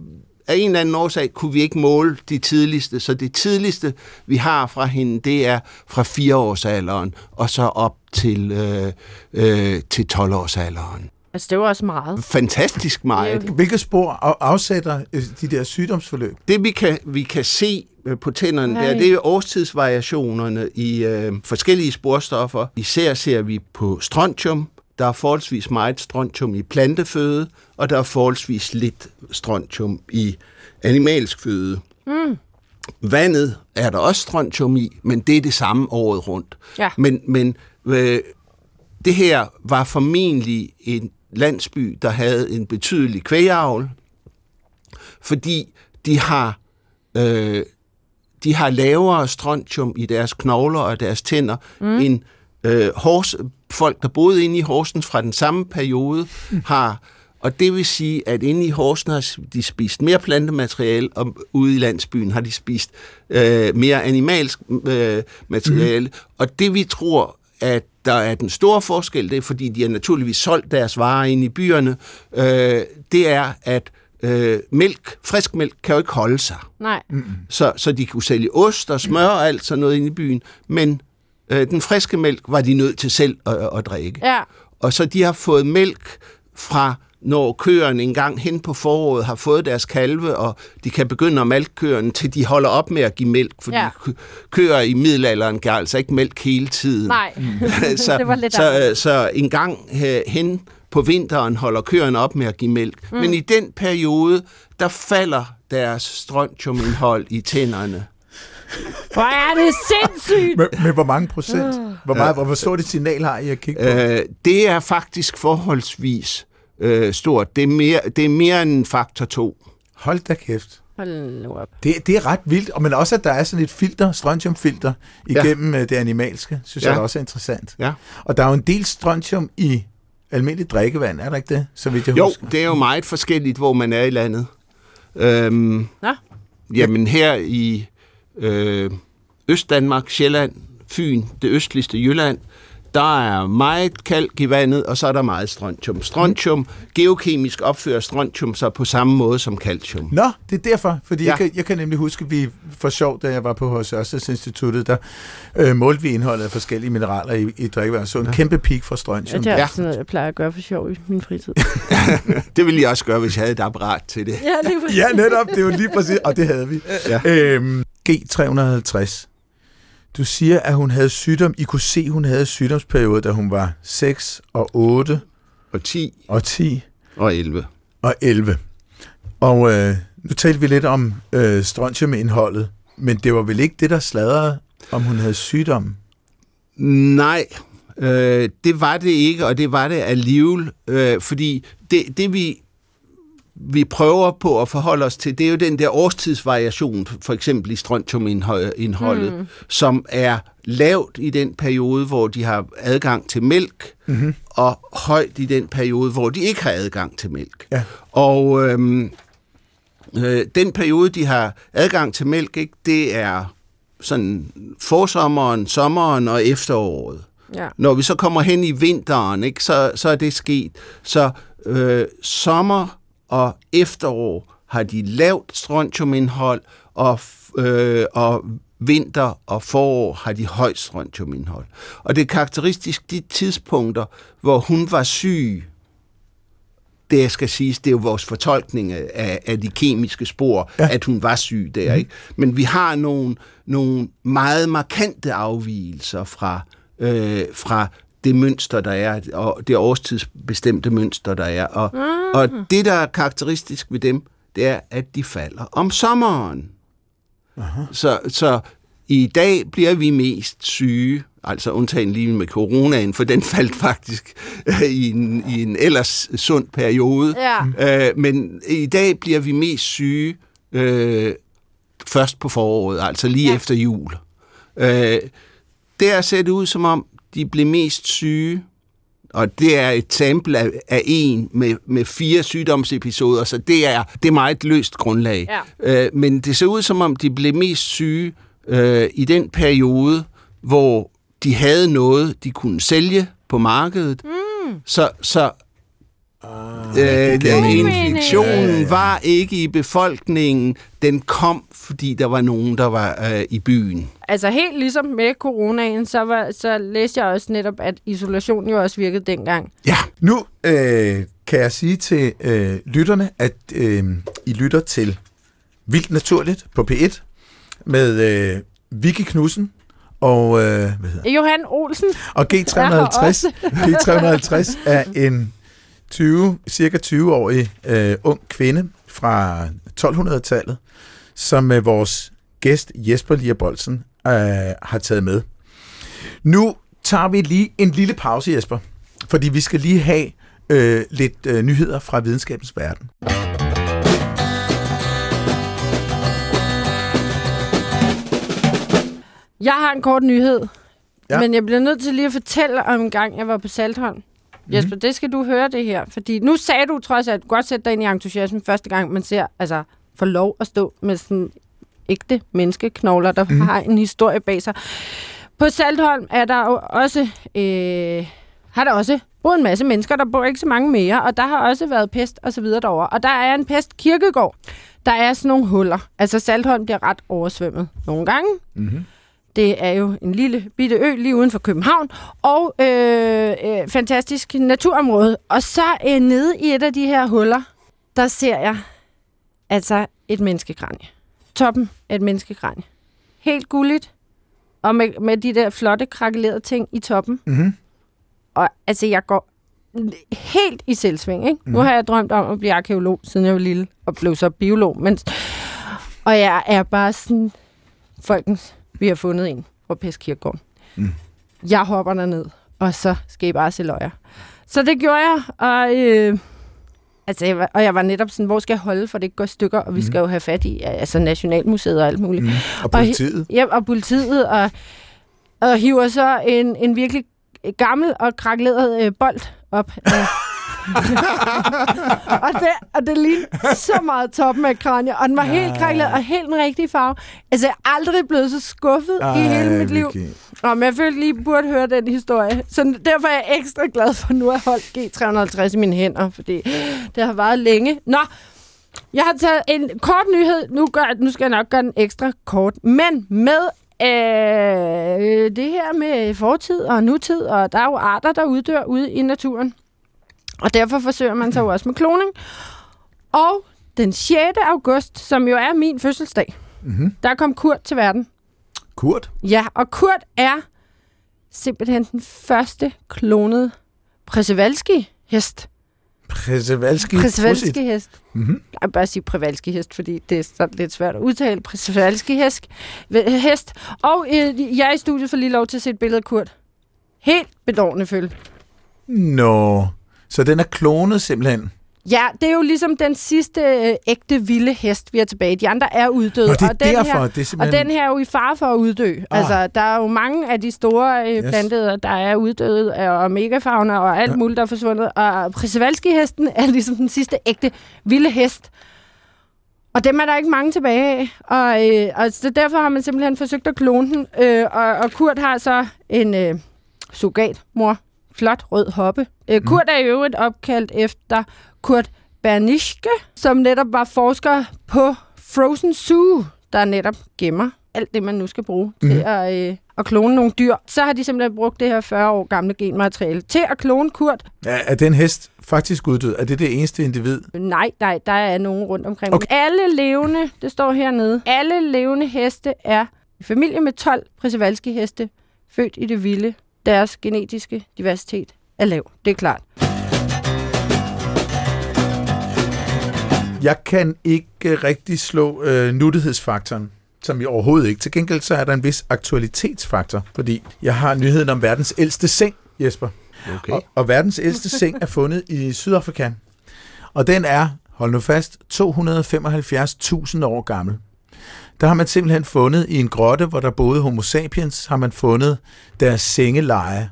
af en eller anden årsag kunne vi ikke måle de tidligste, så det tidligste, vi har fra hende, det er fra 4 års alderen og så op til, øh, øh, til 12 års alderen. Altså, det var også meget. Fantastisk meget. Hvilke spor af- afsætter øh, de der sygdomsforløb? Det vi kan, vi kan se øh, på tænderne, Nej. der, det er årstidsvariationerne i øh, forskellige sporstoffer. Især ser vi på strontium. Der er forholdsvis meget strontium i planteføde, og der er forholdsvis lidt strontium i animalsk føde. Mm. Vandet er der også strontium i, men det er det samme året rundt. Ja. Men, men øh, det her var formentlig en landsby, der havde en betydelig kvægavl, fordi de har øh, de har lavere strontium i deres knogler og deres tænder mm. end øh, hors, folk, der boede inde i Horsens fra den samme periode, mm. har. Og det vil sige, at inde i Horsen har de spist mere plantemateriale, og ude i landsbyen har de spist øh, mere animalsk øh, materiale. Mm. Og det vi tror, at der er den store forskel, det er fordi, de har naturligvis solgt deres varer ind i byerne, øh, det er, at øh, mælk, frisk mælk, kan jo ikke holde sig. Nej. Så, så de kunne sælge ost og smør og alt sådan noget ind i byen, men øh, den friske mælk var de nødt til selv at, at, drikke. Ja. Og så de har fået mælk fra når køerne en gang hen på foråret har fået deres kalve, og de kan begynde at mælke køerne, til de holder op med at give mælk, fordi Ja. køer i middelalderen gav altså ikke mælk hele tiden. Nej, så, det var lidt så, øh, så en gang øh, hen på vinteren holder køerne op med at give mælk. Mm. Men i den periode, der falder deres strontiumindhold i tænderne. Hvor er det sindssygt! Med, med hvor mange procent? Hvor, meget, hvor, hvor stort et signal har I at kigge på? Øh, det er faktisk forholdsvis øh, stort. Det er, mere, det er mere end faktor 2. Hold da kæft. Hold nu op. Det, det er ret vildt, og men også, at der er sådan et filter, strontiumfilter, igennem ja. det animalske, synes ja. Ja. jeg også er interessant. Ja. Og der er jo en del strontium i almindeligt drikkevand, er der ikke det? Så vidt jeg Jo, husker. det er jo meget forskelligt, hvor man er i landet. Øhm, Nå, jamen her i øh, Østdanmark, Sjælland, Fyn, det østligste Jylland, der er meget kalk i vandet, og så er der meget strontium. Strontium, geokemisk opfører strontium sig på samme måde som calcium. Nå, det er derfor, fordi ja. jeg, Ja. kan, jeg kan nemlig huske, at vi for sjov, da jeg var på hos Ørstedsinstituttet, der øh, målte vi indholdet af forskellige mineraler i, i drikkevand. Så en ja. kæmpe peak for ja, strontium. det er Ja. ja. sådan noget, jeg plejer at gøre for sjov i min fritid. Det ville jeg også gøre, hvis jeg havde et apparat til det. ja, er Ja, netop. Det er jo lige præcis, og det havde vi. Ja. Øhm, G350. Du siger, at hun havde sygdom. I kunne se, at hun havde sygdomsperiode, da hun var 6 og 8 Og 10 og 10 og 11. og 11. Og øh, nu talte vi lidt om øh, strontiumindholdet, men det var vel ikke det, der sladrede, om hun havde sygdom? Nej, øh, det var det ikke, og det var det alligevel, øh, fordi det, det vi, vi prøver på at forholde os til, det er jo den der årstidsvariation, for eksempel i strontiumindholdet, mm. som er lavt i den periode, hvor de har adgang til mælk, mm-hmm. og højt i den periode, hvor de ikke har adgang til mælk. Ja. Og øhm, øh, den periode, de har adgang til mælk, ikke, det er sådan forsommeren, sommeren og efteråret. Ja. Når vi så kommer hen i vinteren, ikke, så, så er det sket. Så øh, sommer og efterår har de lavt strontiumindhold, og, øh, og vinter og forår har de højt strontiumindhold. Og det er karakteristisk de tidspunkter, hvor hun var syg, det jeg skal siges, det er jo vores fortolkning af, af de kemiske spor, Ja. at hun var syg der. Ikke? Men vi har nogle, nogle meget markante afvielser fra, øh, fra det mønster, der er, og det årstidsbestemte mønster, der er. Og, mm. og det, der er karakteristisk ved dem, det er, at de falder om sommeren. Så, så i dag bliver vi mest syge, altså undtagen lige med coronaen, for den faldt faktisk øh, i, en, i en ellers sund periode. Ja. Øh, men i dag bliver vi mest syge øh, først på foråret, altså lige Ja. ja. efter jul. Øh, der ser det ud som om, de blev mest syge, og det er et sample af, af en med, med fire sygdomsepisoder, så det er, det er meget løst grundlag. Ja. Øh, men det ser ud som om, de blev mest syge øh, i den periode, hvor de havde noget, de kunne sælge på markedet. Mm. Så, så Ah, øh, infektionen Ja, ja, ja. var ikke i befolkningen. Den kom, fordi der var nogen, der var øh, i byen. Altså helt ligesom med coronaen, så, var, så læste jeg også netop, at isolation jo også virkede dengang. Ja. Nu øh, kan jeg sige til øh, lytterne, at øh, I lytter til Vildt Naturligt på P1 med øh, Vicky Knudsen og, øh, hvad hedder, Johan Olsen, og Jeg har G350. også. G350 er en 20, cirka 20-årig øh, ung kvinde fra 1200-tallet, som øh, vores gæst Jesper Lierbolsen øh, har taget med. Nu tager vi lige en lille pause, Jesper, fordi vi skal lige have øh, lidt øh, nyheder fra videnskabens verden. Jeg har en kort nyhed, Ja. men jeg bliver nødt til lige at fortælle om en gang, jeg var på Saltholm. Mm. Jesper, det skal du høre det her, fordi nu sagde du trods alt, godt sætte dig ind i entusiasmen første gang, man ser, altså, får lov at stå med sådan ægte menneskeknogler, der mm. har en historie bag sig. På Saltholm er der jo også, øh, har der også boet en masse mennesker, der bor ikke så mange mere, og der har også været pest og så videre derovre. Og der er en pest kirkegård. Der er sådan nogle huller. Altså Saltholm bliver ret oversvømmet nogle gange. Mm-hmm. Det er jo en lille bitte ø lige uden for København, og øh, øh, fantastisk naturområde. Og så øh, nede i et af de her huller, der ser jeg altså et menneskekranje. Toppen af et menneskekranje. Helt gulligt, og med, med de der flotte krakelerede ting i toppen. Mm-hmm. Og altså, jeg går helt i selvsving, ikke? Mm. Nu har jeg drømt om at blive arkeolog, siden jeg var lille, og blev så biolog. Men, og jeg er bare sådan, folkens, vi har fundet en fra Peskirkegården. Mm. Jeg hopper derned, og så skal I bare se løjer. Så det gjorde jeg, og, øh, altså, jeg var, og jeg var netop sådan, hvor skal jeg holde, for det går stykker, og vi Mm. skal jo have fat i altså Nationalmuseet og alt muligt. Mm. Og politiet. Ja, og politiet, og, og hiver så en, en virkelig gammel og krakleret øh, bold op. af- og, det, og det lignede så meget toppen af kranje, og den var helt Nej. krakleret og helt den rigtige farve. Altså, jeg er aldrig blevet så skuffet i hele mit liv. Vicky. Nå, men jeg følte lige, burde høre den historie. Så derfor er jeg ekstra glad for, at nu at holde G350 i mine hænder, fordi det har varet længe. Nå, jeg har taget en kort nyhed. Nu, gør, nu skal jeg nok gøre den ekstra kort. Men med øh, det her med fortid og nutid, og der er jo arter, der uddør ude i naturen. Og derfor forsøger man sig jo også med kloning. Og den 6. august, som jo er min fødselsdag, Mm-hmm. der kom Kurt til verden. Kurt. Ja, og Kurt er simpelthen den første klonede Przewalski-hest. Przewalski. Przewalski-hest. Mm-hmm. Jeg vil bare sige Przewalski-hest, fordi det er sådan lidt svært at udtale. Przewalski-hest. Hest. Og øh, jeg i studiet for lige lov til at se et billede af Kurt. Helt bedårende følge. Nå. Så den er klonet simpelthen. Ja, det er jo ligesom den sidste øh, ægte vilde hest, vi har tilbage. De andre er uddøde. Nå, det er og den derfor. Her, det er Og simpelthen... den her er jo i fare for at uddø. Ah. Altså, der er jo mange af de store øh, Yes. planteder, der er uddøde, og omegafauna og alt ja. muligt, der er forsvundet. Og Przewalski-hesten er ligesom den sidste ægte vilde hest. Og dem er der ikke mange tilbage af. Og, øh, og så derfor har man simpelthen forsøgt at klone den. Øh, og, og Kurt har så en øh, surrogatmor. Flot rød hoppe. Øh, Kurt er i øvrigt opkaldt efter Kurt Bernischke, som netop var forsker på Frozen Zoo, der netop gemmer alt det, man nu skal bruge mm. til at, øh, at klone nogle dyr. Så har de simpelthen brugt det her 40 år gamle genmateriale til at klone Kurt. Er, er den hest faktisk uddød? Er det det eneste individ? Nej, nej, der er nogen rundt omkring. Okay. Alle levende, det står hernede, alle levende heste er i familie med 12 Przewalski-heste, født i det vilde. Deres genetiske diversitet er lav, det er klart. Jeg kan ikke rigtig slå øh, nuttighedsfaktoren, som vi overhovedet ikke. Til gengæld så er der en vis aktualitetsfaktor, fordi jeg har nyheden om verdens ældste seng, Jesper. Okay. Og, og verdens ældste seng er fundet i Sydafrika. Og den er, hold nu fast, 275.000 år gammel. Der har man simpelthen fundet i en grotte, hvor der boede homo sapiens, har man fundet deres sengeleje.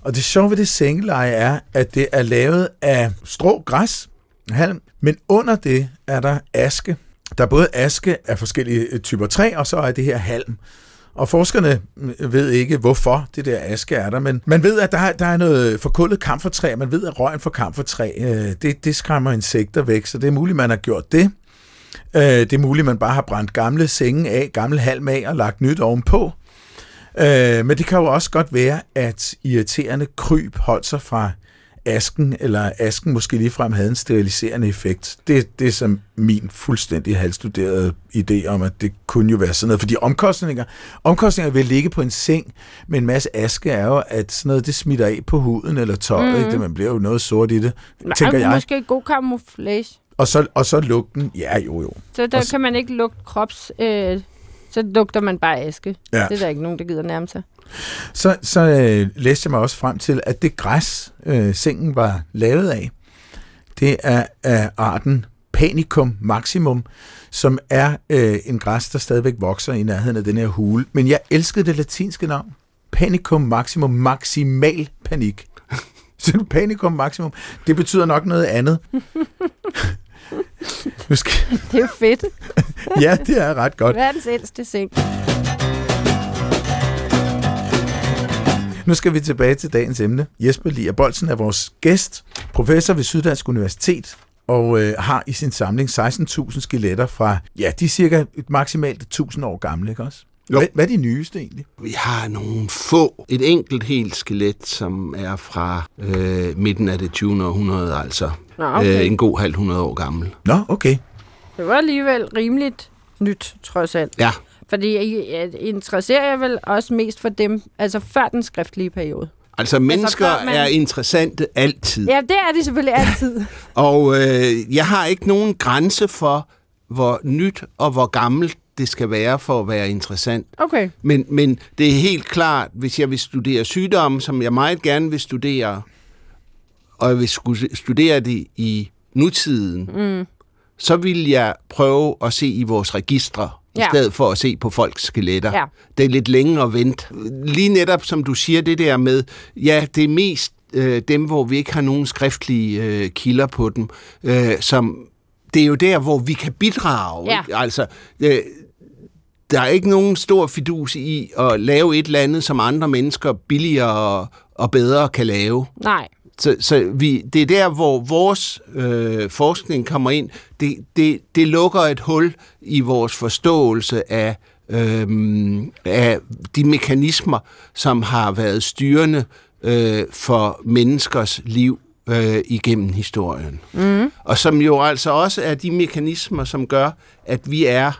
Og det sjove ved det sengeleje er, at det er lavet af strå, græs, halm, men under det er der aske. Der er både aske af forskellige øh, typer træ, og så er det her halm. Og forskerne øh, ved ikke, hvorfor det der aske er der, men man ved, at der, er- der er noget forkullet kamfertræ, man ved, at røgen fra kamfertræ, øh, det, det skræmmer insekter væk, så det er muligt, man har gjort det. Øh, det er muligt, man bare har brændt gamle senge af, gammel halm af og lagt nyt ovenpå. Øh, men det kan jo også godt være, at irriterende kryb holdt sig fra asken, eller asken måske ligefrem havde en steriliserende effekt. Det, det er som min fuldstændig halvstuderede idé om, at det kunne jo være sådan noget. Fordi omkostninger, omkostninger ved at ligge på en seng med en masse aske er jo, at sådan noget, det smitter af på huden eller tøjet. Mm. Det, man bliver jo noget sort i det, Men tænker jeg. Måske god camouflage. Og så, og så lugten, ja jo jo. Så der Og kan man ikke lugte krops... Øh, så lugter man bare aske. Ja. Det er der ikke nogen, der gider nærme sig. Så, så øh, læste jeg mig også frem til, at det græs, øh, sengen var lavet af, det er af arten Panicum maximum, som er øh, en græs, der stadigvæk vokser i nærheden af den her hule. Men jeg elskede det latinske navn. Panicum maximum, maksimal panik. Så panicum maximum, det betyder nok noget andet. Nu skal... Det er fedt. ja, det er ret godt. Verdens ældste seng. Nu skal vi tilbage til dagens emne. Jesper Lia Bolsen er vores gæst, professor ved Syddansk Universitet, og øh, har i sin samling 16.000 skeletter fra, ja, de er cirka maksimalt 1000 år gamle, ikke også? Jo. Hvad, hvad er de nyeste egentlig? Vi har nogle få, et enkelt helt skelet, som er fra øh, midten af det 20. århundrede, altså Nå, okay. øh, en god halv hundrede år gammel. Nå, okay. Det var alligevel rimeligt nyt, trods alt. Ja, Fordi jeg, jeg interesserer jeg vel også mest for dem, altså før den skriftlige periode. altså mennesker før man- er interessante altid. Ja, det er de selvfølgelig altid. Og øh, jeg har ikke nogen grænse for, hvor nyt og hvor gammelt det skal være for at være interessant. Okay. Men, men det er helt klart, hvis jeg vil studere sygdomme, som jeg meget gerne vil studere, og jeg vil studere det i nutiden, mm. så vil jeg prøve at se i vores registre, ja. I stedet for at se på folks skeletter. Ja. Det er lidt længe at vente. Lige netop, som du siger, det der med, ja, det er mest øh, dem, hvor vi ikke har nogen skriftlige øh, kilder på dem, øh, som det er jo der, hvor vi kan bidrage. Ja. Ikke? Altså, øh, der er ikke nogen stor fidus i at lave et eller andet, som andre mennesker billigere og, og bedre kan lave. Nej. Så, så vi, det er der, hvor vores øh, forskning kommer ind. Det, det, det lukker et hul i vores forståelse af, øh, af de mekanismer, som har været styrende øh, for menneskers liv øh, igennem historien. Mm. Og som jo altså også er de mekanismer, som gør, at vi er,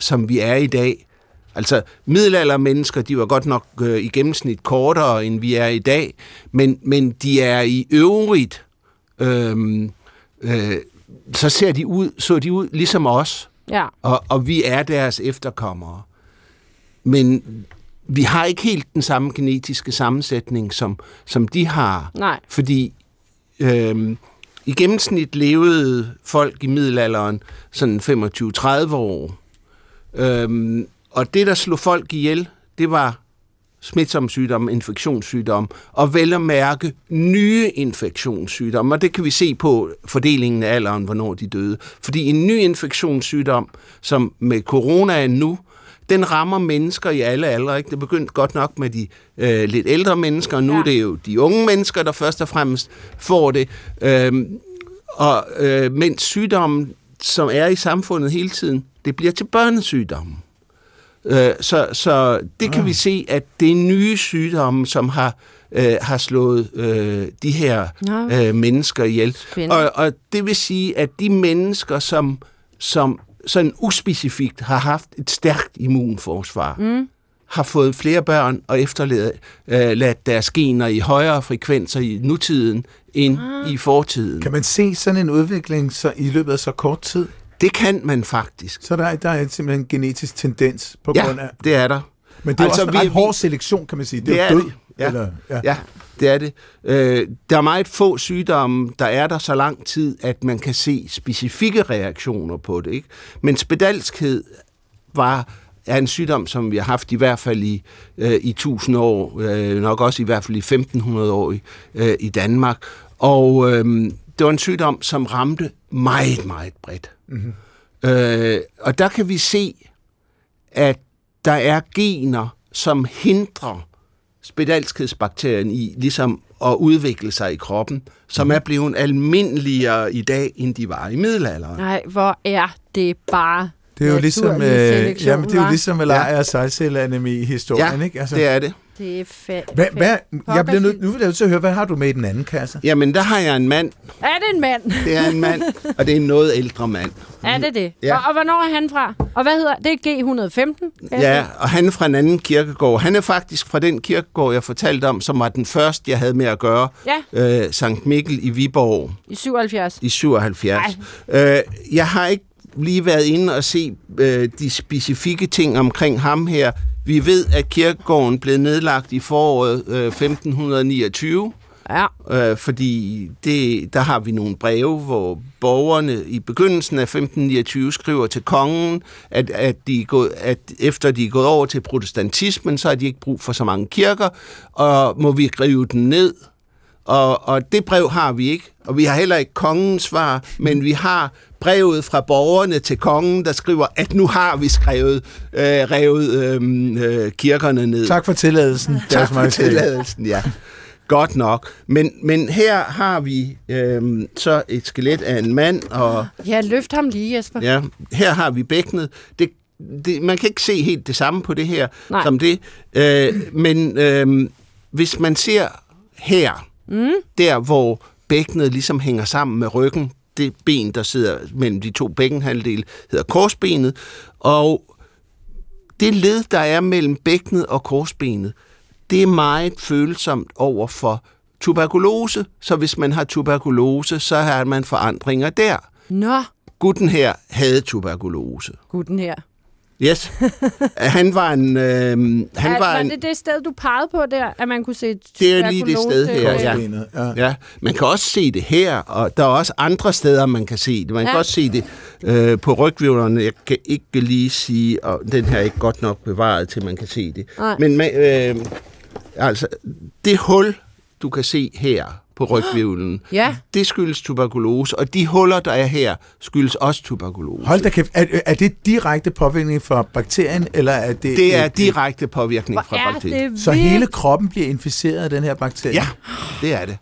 som vi er i dag. Altså, middelaldermennesker, de var godt nok øh, i gennemsnit kortere, end vi er i dag, men, men de er i øvrigt, øh, øh, så ser de ud, så de ud ligesom os, Ja. og, og vi er deres efterkommere. Men vi har ikke helt den samme genetiske sammensætning, som, som de har. Nej. Fordi øhm, i gennemsnit levede folk i middelalderen sådan 25-30 år. Øhm, og det, der slog folk ihjel, det var smitsomme sygdomme, infektionssygdomme, og vel at mærke nye infektionssygdomme. Og det kan vi se på fordelingen af alderen, hvornår de døde. Fordi en ny infektionssygdom, som med coronaen nu, den rammer mennesker i alle aldre. Ikke? Det begyndte godt nok med de øh, lidt ældre mennesker, og nu. Ja. er det jo de unge mennesker, der først og fremmest får det. Øhm, og øh, mens sygdommen, som er i samfundet hele tiden, det bliver til børnesygdomme. Øh, så, så det kan vi se, at det er nye sygdomme, som har, øh, har slået øh, de her øh, mennesker ihjel. Og, og det vil sige, at de mennesker, som, som sådan uspecifikt har haft et stærkt immunforsvar, mm. Har fået flere børn og efterladt øh, ladt deres gener i højere frekvenser i nutiden end ah. i fortiden. Kan man se sådan en udvikling så i løbet af så kort tid? Det kan man faktisk. Så der, er- der er simpelthen en genetisk tendens på Ja, grund af... det er der. Men det er altså, også en vi- ret hård selektion, kan man sige. Det, Det er er død. det. Ja. Eller, ja. Ja, det er det. Øh, der er meget få sygdomme, der er der så lang tid, at man kan se specifikke reaktioner på det. Ikke? Men spedalskhed var er en sygdom, som vi har haft i hvert fald i, øh, i 1000 år, øh, nok også i hvert fald i 1500 år i, øh, i Danmark. Og øh, det var en sygdom, som ramte meget, meget bredt. Mm-hmm. Øh, og der kan vi se, at der er gener, som hindrer spedalskhedsbakterien i ligesom at udvikle sig i kroppen, som er blevet almindeligere i dag, end de var i middelalderen. Nej, hvor er det bare Det er jo ligesom, øh, jamen, det er jo ligesom Malaria og sejlcelleanemi i historien, Ja, ikke? Altså, det er det. Det er fedt. hvad, hvad, jeg bliver nødt, nu vil jeg nødt til at høre, hvad har du med i den anden kasse? Jamen, der har jeg en mand. Er det en mand? Det er en mand, og det er en noget ældre mand. Er det det? Ja. Og, og hvornår er han fra? Og hvad hedder det? er G115? Ja, og han er fra en anden kirkegård. Han er faktisk fra den kirkegård, jeg fortalte om, som var den første, jeg havde med at gøre. Ja. Øh, Sankt Mikkel i Viborg. I 77. i 77. Øh, jeg har ikke lige været inde og se øh, de specifikke ting omkring ham her. Vi ved, at kirkegården blev nedlagt i foråret øh, 1529. Ja. Øh, fordi det, der har vi nogle breve, hvor borgerne i begyndelsen af 1529 skriver til kongen, at, at, de er gået, at efter de er gået over til protestantismen, så har de ikke brug for så mange kirker, og må vi rive den ned. Og, og det brev har vi ikke, og vi har heller ikke kongens svar, men vi har brevet fra borgerne til kongen, der skriver, at nu har vi skrevet, øh, revet øh, øh, kirkerne ned. Tak for tilladelsen. Tak Deres for tilladelsen, ja. Godt nok. Men, men her har vi øhm, så et skelet af en mand, og Ja, løft ham lige, Jesper. ja, her har vi bækkenet. Det, det, man kan ikke se helt det samme på det her, Nej. som det. Øh, men øhm, hvis man ser her, mm. der hvor bækkenet ligesom hænger sammen med ryggen, det ben, der sidder mellem de to bækkenhalvdele, hedder korsbenet, og det led, der er mellem bækkenet og korsbenet, det er meget følsomt over for tuberkulose, så hvis man har tuberkulose, så har man forandringer der. Nå, Gutten her havde tuberkulose. gutten her. Yes. han var en... Øh, han er, var var en det det sted, du pegede på der, at man kunne se Det er lige det sted her, ja. Ja. Ja, man kan også se det her, og der er også andre steder, man kan se det. Man kan Ja. også se det øh, på rygvivlerne. Jeg kan ikke lige sige, og den her er ikke godt nok bevaret, til man kan se det. Nej. Men øh, altså, det hul, du kan se her på rygvivlen, Ja. det skyldes tuberkulose, og de huller, der er her, skyldes også tuberkulose. Hold da kæft. Er, er det direkte påvirkning fra bakterien, eller er det... Det er direkte påvirkning Hvor fra er bakterier. det Så hele kroppen bliver inficeret af den her bakterie? Ja, det er det.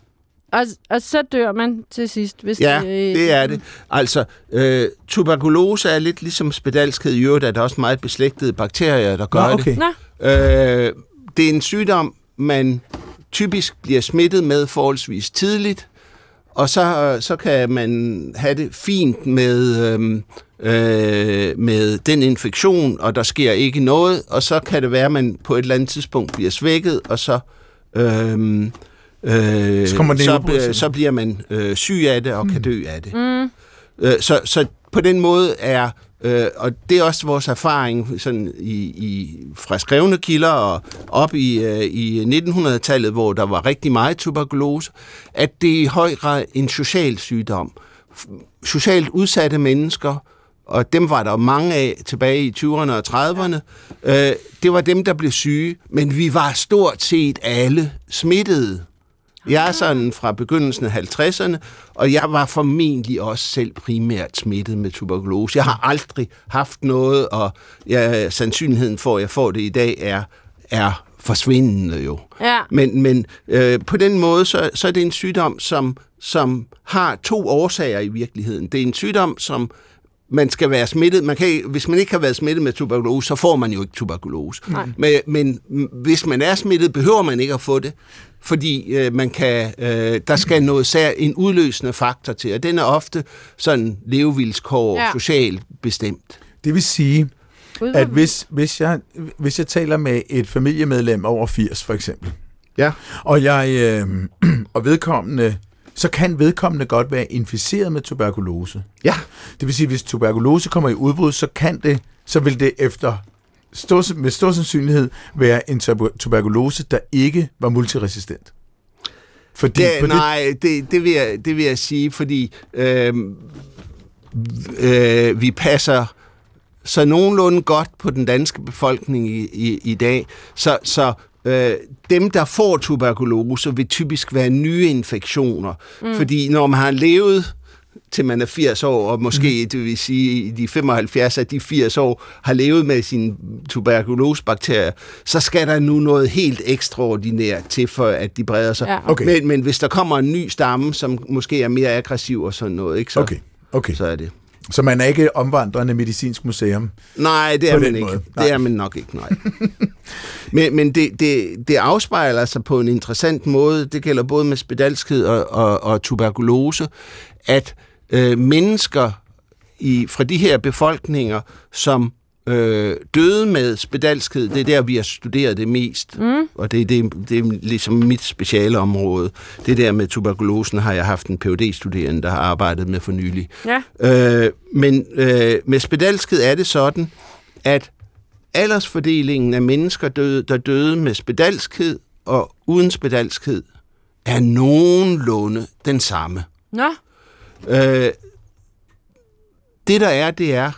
Og, og så dør man til sidst, hvis Ja, det, det er det. Altså, øh, tuberkulose er lidt ligesom spedalskhed. I øvrigt er der også meget beslægtede bakterier, der gør Nå, okay. Nå, det. Øh, det er en sygdom, man typisk bliver smittet med forholdsvis tidligt, og så, så kan man have det fint med, øhm, øh, med den infektion, og der sker ikke noget, og så kan det være, at man på et eller andet tidspunkt bliver svækket, og så... Øhm, øh, Så kommer den i så, øh, så bliver man øh, syg af det og mm. kan dø af det. mm, Øh, så, så på den måde er, øh, og det er også vores erfaring sådan i, i, fra skrevne kilder og op i, øh, i 1900-tallet, hvor der var rigtig meget tuberkulose, at det er i høj grad en social sygdom. Socialt udsatte mennesker, og dem var der mange af tilbage i 20'erne og 30'erne, øh, det var dem, der blev syge, men vi var stort set alle smittede. Jeg er sådan fra begyndelsen af 50'erne, og jeg var formentlig også selv primært smittet med tuberkulose. Jeg har aldrig haft noget, og ja, sandsynligheden for, at jeg får det i dag, er, er forsvindende jo. ja. Men, men øh, på den måde, så, så er det en sygdom, som, som har to årsager i virkeligheden. Det er en sygdom, som man skal være smittet. Man kan, hvis man ikke har været smittet med tuberkulose, så får man jo ikke tuberkulose. Nej. Men, men hvis man er smittet, behøver man ikke at få det, fordi øh, man kan, øh, der skal noget sær, en udløsende faktor til, og den er ofte sådan levevilskår, Ja. socialt bestemt. Det vil sige, at hvis, hvis, jeg, hvis jeg taler med et familiemedlem over 80 for eksempel, Ja. og jeg øh, og vedkommende, så kan vedkommende godt være inficeret med tuberkulose. Ja. Det vil sige, hvis tuberkulose kommer i udbrud, så kan det, så vil det efter stor, med stor sandsynlighed være en tuber- tuberkulose, der ikke var multiresistent. Fordi Det, på nej, det, det, vil jeg, det vil jeg sige, fordi øh, øh, vi passer så nogenlunde godt på den danske befolkning i, i, i dag. Så, så øh, dem, der får tuberkulose, vil typisk være nye infektioner. Mm. Fordi når man har levet til man er 80 år, og måske, mm. det vil sige, i de 75 af de 80 år, har levet med sine tuberkulosebakterier, så skal der nu noget helt ekstraordinært til, for at de breder sig. Ja. Okay. Men, men hvis der kommer en ny stamme, som måske er mere aggressiv og sådan noget, ikke, så, Okay, okay. så er det. Så man er ikke omvandrende medicinsk museum. Nej, det er man ikke. måde. Nej. Det er man nok ikke, nej. men men det, det, det afspejler sig på en interessant måde, det gælder både med spedalskhed og, og, og tuberkulose, at øh, mennesker i, fra de her befolkninger, som øh, døde med spedalskhed, det er der, vi har studeret det mest. Mm. Og det, det, det er ligesom mit speciale område. Det der med tuberkulosen har jeg haft en phd studerende der har arbejdet med for nylig. Ja. Øh, men øh, med spedalskhed er det sådan, at aldersfordelingen af mennesker, døde, der døde med spedalskhed og uden spedalskhed, er nogenlunde den samme. Nå, Øh, det der er, det er,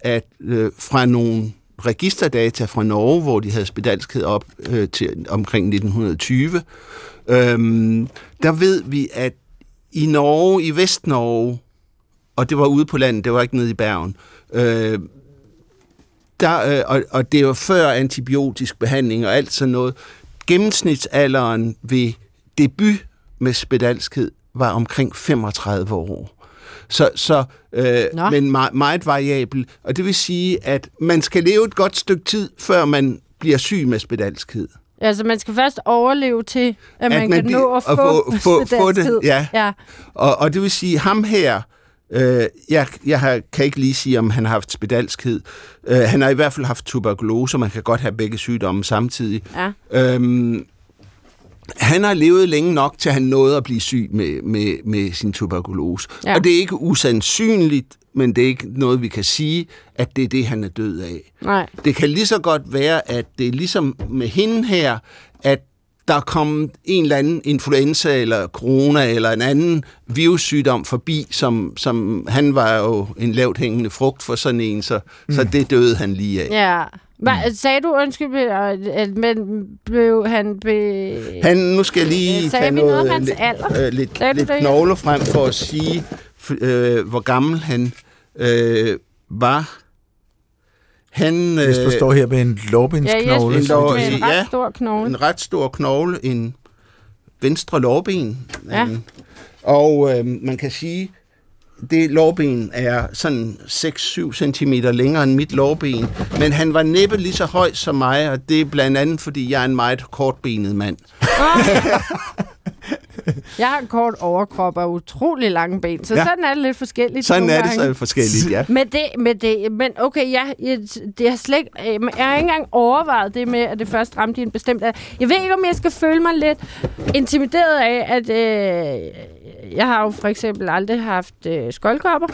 at øh, fra nogle registerdata fra Norge, hvor de havde spedalskhed op øh, til omkring 1920, øh, der ved vi, at i Norge, i Vestnorge, og det var ude på landet, det var ikke nede i Bergen, øh, der, øh, og, og det var før antibiotisk behandling og alt sådan noget, gennemsnitsalderen ved debut med spedalskhed var omkring 35 år. Så, så øh, Nå. men meget, meget variabel. Og det vil sige, at man skal leve et godt stykke tid, før man bliver syg med spedalskhed. altså man skal først overleve til, at, At man, man kan bliver- nå at at få, få- få- få det, ja. ja. Og, og det vil sige, ham her, øh, jeg, jeg har, kan ikke lige sige, om han har haft spedalskhed. Øh, han har i hvert fald haft tuberkulose, og man kan godt have begge sygdomme samtidig. ja. Øhm, han har levet længe nok til, at han nåede at blive syg med, med, med sin tuberkulose. Ja. Og det er ikke usandsynligt, men det er ikke noget, vi kan sige, at det er det, han er død af. Nej. Det kan lige så godt være, at det er ligesom med hende her, at der kom en eller anden influenza eller corona eller en anden virussygdom forbi, som, som han var jo en lavt hængende frugt for sådan en, så, mm. så det døde han lige af. Ja. Hva, sagde du, undskyld, at- at men blev han... Be... Han, nu skal jeg lige Øh, sagde tage vi noget noget, hans lidt, alder? øh, lidt, Sagde lidt det? knogle frem for at sige, øh, hvor gammel han øh, var. Han, Hvis du står her med en Ja, lårbindsknogle, jeg En synes, lår- med en ret ja. stor knogle. en ret stor knogle, en venstre lårben. Ja. Og øh, man kan sige, det lårben er sådan 6-7 cm længere end mit lårben, men han var næppe lige så høj som mig, og det er blandt andet, fordi jeg er en meget kortbenet mand. Jeg har en kort overkrop og utrolig lange ben, så ja. Ja. sådan er det lidt forskelligt. Sådan er det så forskelligt, ja. Med det, med det, men okay, jeg, jeg, det har slet øh, jeg har ikke engang overvejet det med, at det først ramte i en bestemt alder. Jeg ved ikke, om jeg skal føle mig lidt intimideret af, at øh, jeg har jo for eksempel aldrig haft øh, skoldkopper.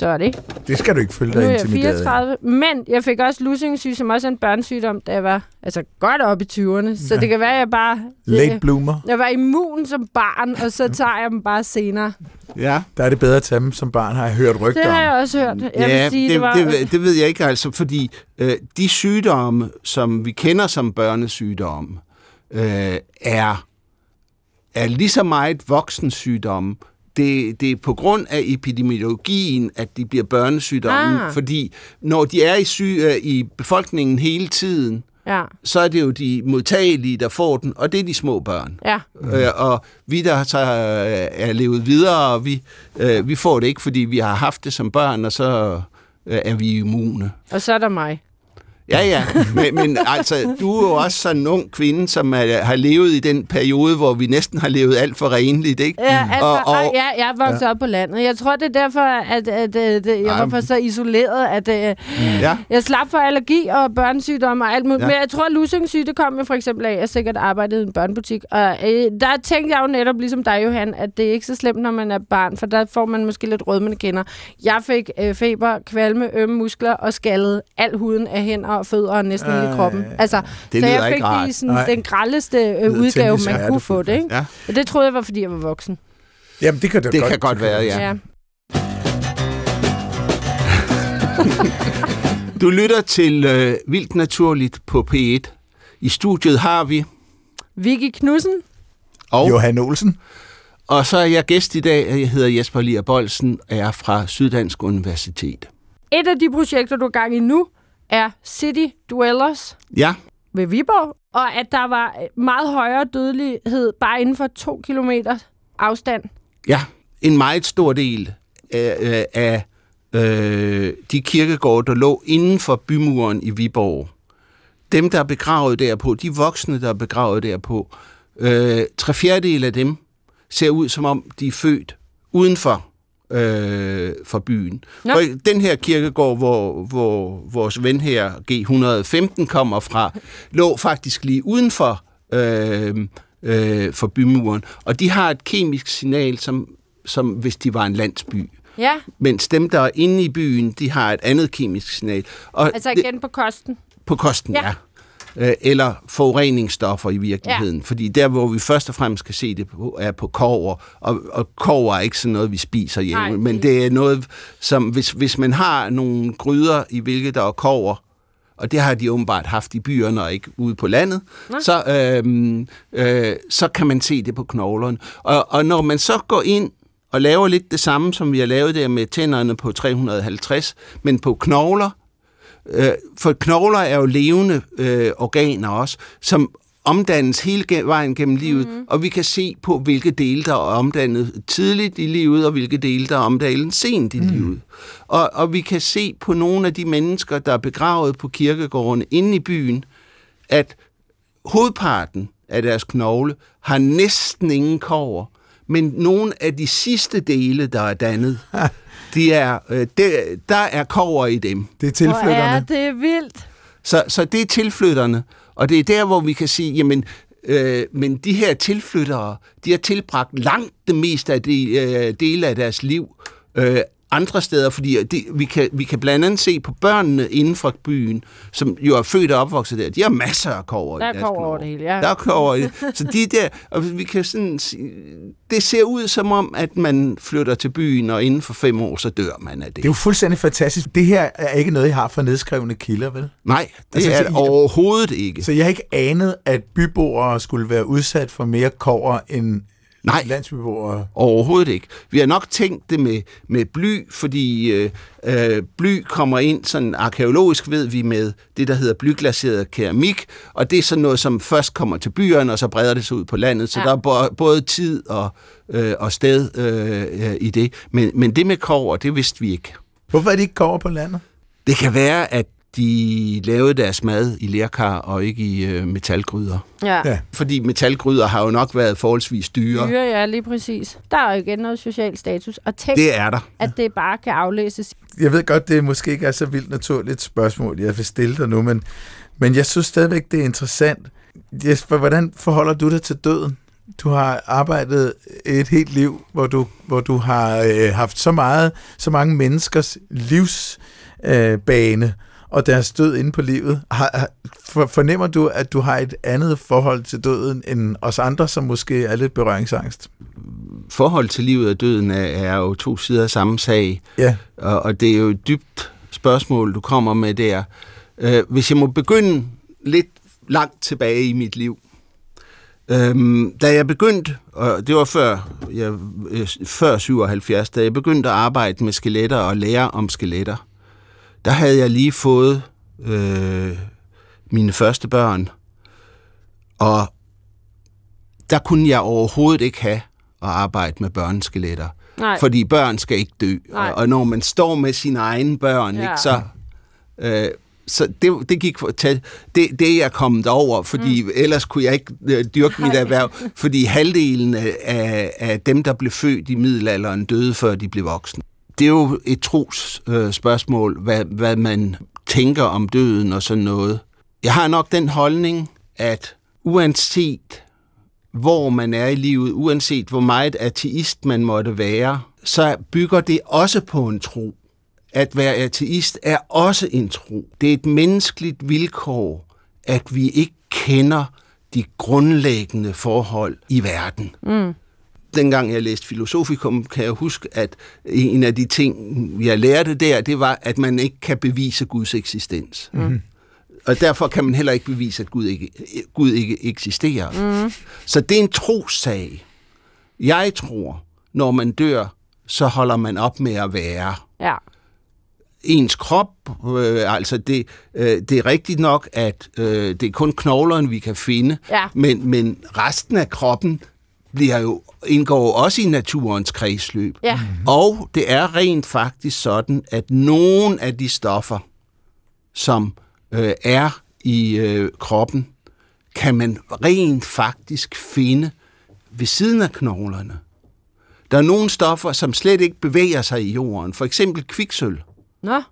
Så er det. det skal du ikke føle Nu er dig jeg intimideret af. 34, men jeg fik også lusingesyge, som også er en børnesygdom, da jeg var altså godt op i 20'erne. Så Ja. det kan være, at jeg bare... Late bloomer. Jeg var immun som barn, og så tager jeg dem bare senere. Ja, Der er det bedre at tage dem som barn, har jeg hørt rygter Det har om. jeg også hørt. Jeg ja vil sige, det, det, var... det, det ved jeg ikke altså, fordi øh, de sygdomme, som vi kender som børnesygdomme, øh, er, er lige så meget voksensygdomme. Det, det er på grund af epidemiologien, at de bliver børnesygdomme, Ah. fordi når de er i, syg, øh, i befolkningen hele tiden, Ja, så er det jo de modtagelige, der får den, og det er de små børn. ja. Øh, og vi, der så øh, er levet videre, og vi, øh, vi får det ikke, fordi vi har haft det som børn, og så øh, er vi immune. Og så er der mig. Ja, ja, men, men altså, du er jo også sådan en ung kvinde, som er, har levet i den periode, hvor vi næsten har levet alt for renligt, ikke? Ja, altså, Og- og, ja, jeg er vokset ja. op på landet. Jeg tror, det er derfor, at, at, at, at jeg var for så isoleret, at at Ja, jeg slap for allergi og børnesygdomme og alt muligt. Ja. Men jeg tror, at lusingssyge, det kom jo for eksempel af, at jeg sikkert arbejdede i en børnebutik. Og øh, der tænkte jeg jo netop, ligesom dig, Johan, at det er ikke så slemt, når man er barn, for der får man måske lidt rødmende kinder. Jeg fik øh, feber, kvalme, ømme muskler og skallede al huden af hænder og fødder og næsten hele Ej. kroppen. Altså, det så jeg fik det rart. sådan, Nej. den grældeste øh, udgave, man kunne få det. Ikke? Ja. Og det troede jeg var, fordi jeg var voksen. Jamen, det kan det, det godt. kan godt være, ja. ja. Du lytter til øh, Vildt Naturligt på P1. I studiet har vi, Vicky Knudsen. og, Johan Olsen. og så er jeg gæst i dag, og jeg hedder Jesper Lier Bolsen, og jeg er fra Syddansk Universitet. Et af de projekter, du er gang i nu, er City Dwellers Ja, ved Viborg, og at der var meget højere dødelighed bare inden for to kilometer afstand. Ja, en meget stor del af, øh, af øh, de kirkegårde, der lå inden for bymuren i Viborg. Dem, der er begravet derpå, de voksne, der er begravet derpå, øh, tre fjerdedel af dem ser ud, som om de er født uden for, øh, for byen. Nå. For den her kirkegård, hvor, hvor vores ven her, G115, kommer fra, lå faktisk lige uden for, øh, øh, for bymuren. Og de har et kemisk signal, som, som hvis de var en landsby. Ja, Mens dem, der er inde i byen, de har et andet kemisk signal. Og altså det, igen på kosten. på kosten, Ja. ja. Øh, eller forureningsstoffer i virkeligheden. Ja. Fordi der, hvor vi først og fremmest kan se det på, er på kover, og, og kover er ikke sådan noget, vi spiser hjemme, Nej, men det- er noget, som hvis, hvis man har nogle gryder, i hvilke der er kover, og det har de åbenbart haft i byerne og ikke ude på landet, så, øh, øh, så kan man se det på knoglerne. Og, og når man så går ind og laver lidt det samme, som vi har lavet der med tænderne på 350, men på knogler, øh, for knogler er jo levende øh, organer også, som omdannes hele vejen gennem livet, mm. og vi kan se på, hvilke dele, der er omdannet tidligt i livet, og hvilke dele, der er omdannet sent i mm. livet. Og, og vi kan se på nogle af de mennesker, der er begravet på kirkegårdene inde i byen, at hovedparten af deres knogle har næsten ingen kover, men nogle af de sidste dele, der er dannet, de er, øh, der, der er kover i dem. Det er Hvor er tilflytterne. det vildt. Så, så det er tilflytterne, og det er der, hvor vi kan sige, jamen, øh, men de her tilflyttere, de har tilbragt langt det meste af de øh, dele af deres liv øh, andre steder, fordi det, vi, kan, vi kan blandt andet se på børnene inden for byen, som jo er født og opvokset der, de har masser af kover Der i er deres kover over det hele, ja. Der er kover i det. Så de der, og vi kan sådan, sige- det ser ud som om, at man flytter til byen, og inden for fem år, så dør man af det. Det er jo fuldstændig fantastisk. Det her er ikke noget, I har fra nedskrevne kilder, vel? Nej, det Altså, er det overhovedet ikke. Så jeg har ikke anet, at byboere skulle være udsat for mere kover end Nej. landsbyboere. Overhovedet ikke. Vi har nok tænkt det med, med bly, fordi øh, øh, bly kommer ind sådan arkeologisk, ved vi, med det, der hedder blyglaseret keramik, og det er sådan noget, som først kommer til byerne, og så breder det sig ud på landet. Så Ja. der er både tid og, øh, og sted øh, øh, i det. Men, men det med kover, det vidste vi ikke. Hvorfor er de ikke kover på landet? Det kan være, at de lavede deres mad i lerkar og ikke i øh, metalgryder. Ja. Ja. Fordi metalgryder har jo nok været forholdsvis dyre. Dyre, ja, lige præcis. Der er jo igen noget social status. Og tænk, Det er der. at det bare kan aflæses. Jeg ved godt, det måske ikke er så vildt naturligt spørgsmål, jeg vil stille dig nu, men, men jeg synes stadigvæk, det er interessant. Jesper, hvordan forholder du dig til døden? Du har arbejdet et helt liv, hvor du, hvor du har øh, haft så meget, så mange menneskers livsbane øh, bane og deres død inde på livet. Har, har, for, fornemmer du, at du har et andet forhold til døden end os andre, som måske er lidt berøringsangst? forhold til livet og døden er, er jo to sider af samme sag, Ja, og, og det er jo et dybt spørgsmål, du kommer med der. Øh, hvis jeg må begynde lidt langt tilbage i mit liv. Øhm, da jeg begyndte, og det var før, jeg, øh, før 77, da jeg begyndte at arbejde med skeletter og lære om skeletter, der havde jeg lige fået øh, mine første børn, og der kunne jeg overhovedet ikke have at arbejde med børneskeletter. Nej. Fordi børn skal ikke dø. Nej. Og, når man står med sine egne børn, Ja. ikke, så... Øh, så det, det gik for, til, det, det er jeg kommet over, fordi mm. ellers kunne jeg ikke øh, dyrke mit erhverv, fordi halvdelen af, af dem, der blev født i middelalderen, døde før de blev voksne. Det er jo et tros øh, spørgsmål, hvad, hvad man tænker om døden og sådan noget. Jeg har nok den holdning, at uanset hvor man er i livet, uanset hvor meget ateist man måtte være, så bygger det også på en tro. At være ateist er også en tro. Det er et menneskeligt vilkår, at vi ikke kender de grundlæggende forhold i verden. Mm. Dengang jeg læste filosofikum, kan jeg huske, at en af de ting, jeg lærte der, det var, at man ikke kan bevise Guds eksistens. Mm. Og derfor kan man heller ikke bevise, at Gud ikke, Gud ikke eksisterer. Mm. Så det er en trossag. Jeg tror, når man dør, så holder man op med at være Ja. ens krop, øh, altså det, øh, det er rigtigt nok, at øh, det er kun knoglerne, vi kan finde, Ja. men, men resten af kroppen bliver jo, indgår også i naturens kredsløb. Ja. Og det er rent faktisk sådan, at nogle af de stoffer, som øh, er i øh, kroppen, kan man rent faktisk finde ved siden af knoglerne. Der er nogle stoffer, som slet ikke bevæger sig i jorden. For eksempel kviksøl. Nå,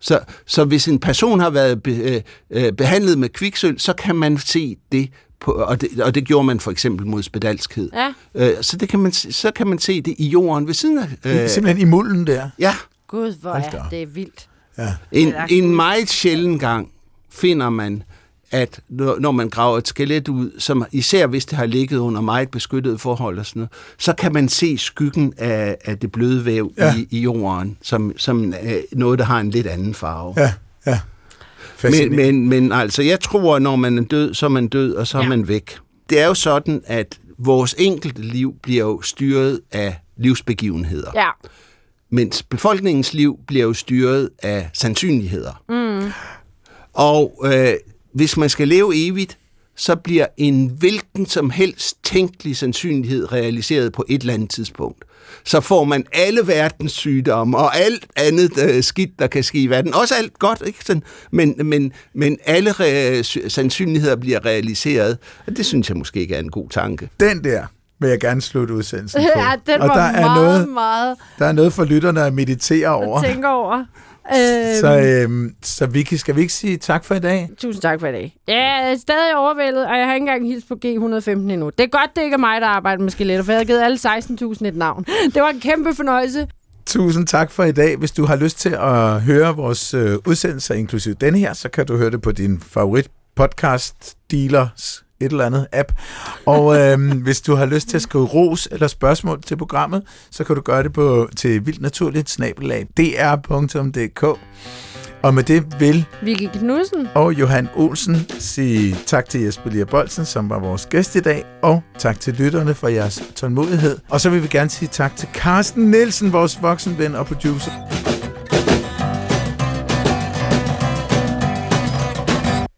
Så, så hvis en person har været be, øh, øh, behandlet med kviksøl, så kan man se det, på, og, det og det gjorde man for eksempel mod spedalskhed. ja. Øh, så, det kan man, se- så kan man se det i jorden ved siden af. øh. simpelthen i mulden der. ja, Gud, hvor er det vildt. Ja. en, en meget sjælden gang finder man at når man graver et skelet ud, som især hvis det har ligget under meget beskyttede forhold og sådan noget, så kan man se skyggen af, af det bløde væv Ja. ja. i, i jorden, som, som øh, noget, der har en lidt anden farve. Ja, ja. Men, men, men altså, jeg tror, når man er død, så er man død, og så er Ja. man væk. Det er jo sådan, at vores enkelte liv bliver jo styret af livsbegivenheder, Ja. mens befolkningens liv bliver jo styret af sandsynligheder. Mm. Og øh, hvis man skal leve evigt, så bliver en hvilken som helst tænkelig sandsynlighed realiseret på et eller andet tidspunkt. Så får man alle verdens sygdomme og alt andet øh, skidt, der kan ske i verden. Også alt godt, ikke? Sådan, men, men, men alle re- sy- sandsynligheder bliver realiseret. Og det synes jeg måske ikke er en god tanke. Den der vil jeg gerne slutte udsendelsen på. ja, den og var der er, meget, noget, meget der er noget for lytterne at meditere over. tænke over. Øhm, Så, øhm, så Vicky, skal vi ikke sige tak for i dag? Tusind tak for i dag. Jeg er stadig overvældet, og jeg har ikke engang hilst på G115 endnu. Det er godt, det ikke er mig, der arbejder med skeletter, for jeg har givet alle 16.000 et navn. Det var en kæmpe fornøjelse. Tusind tak for i dag. Hvis du har lyst til at høre vores øh, udsendelser, inklusive denne her, så kan du høre det på din favorit podcast dealers et eller andet app. Og øhm, hvis du har lyst til at skrive ros eller spørgsmål til programmet, så kan du gøre det på til vildnaturligt snabelag dr.dk. Og med det vil Vicky Knudsen. og Johan Olsen sige tak til Jesper Lier Bolsen, som var vores gæst i dag, og tak til lytterne for jeres tålmodighed. Og så vil vi gerne sige tak til Carsten Nielsen, vores voksenven og producer.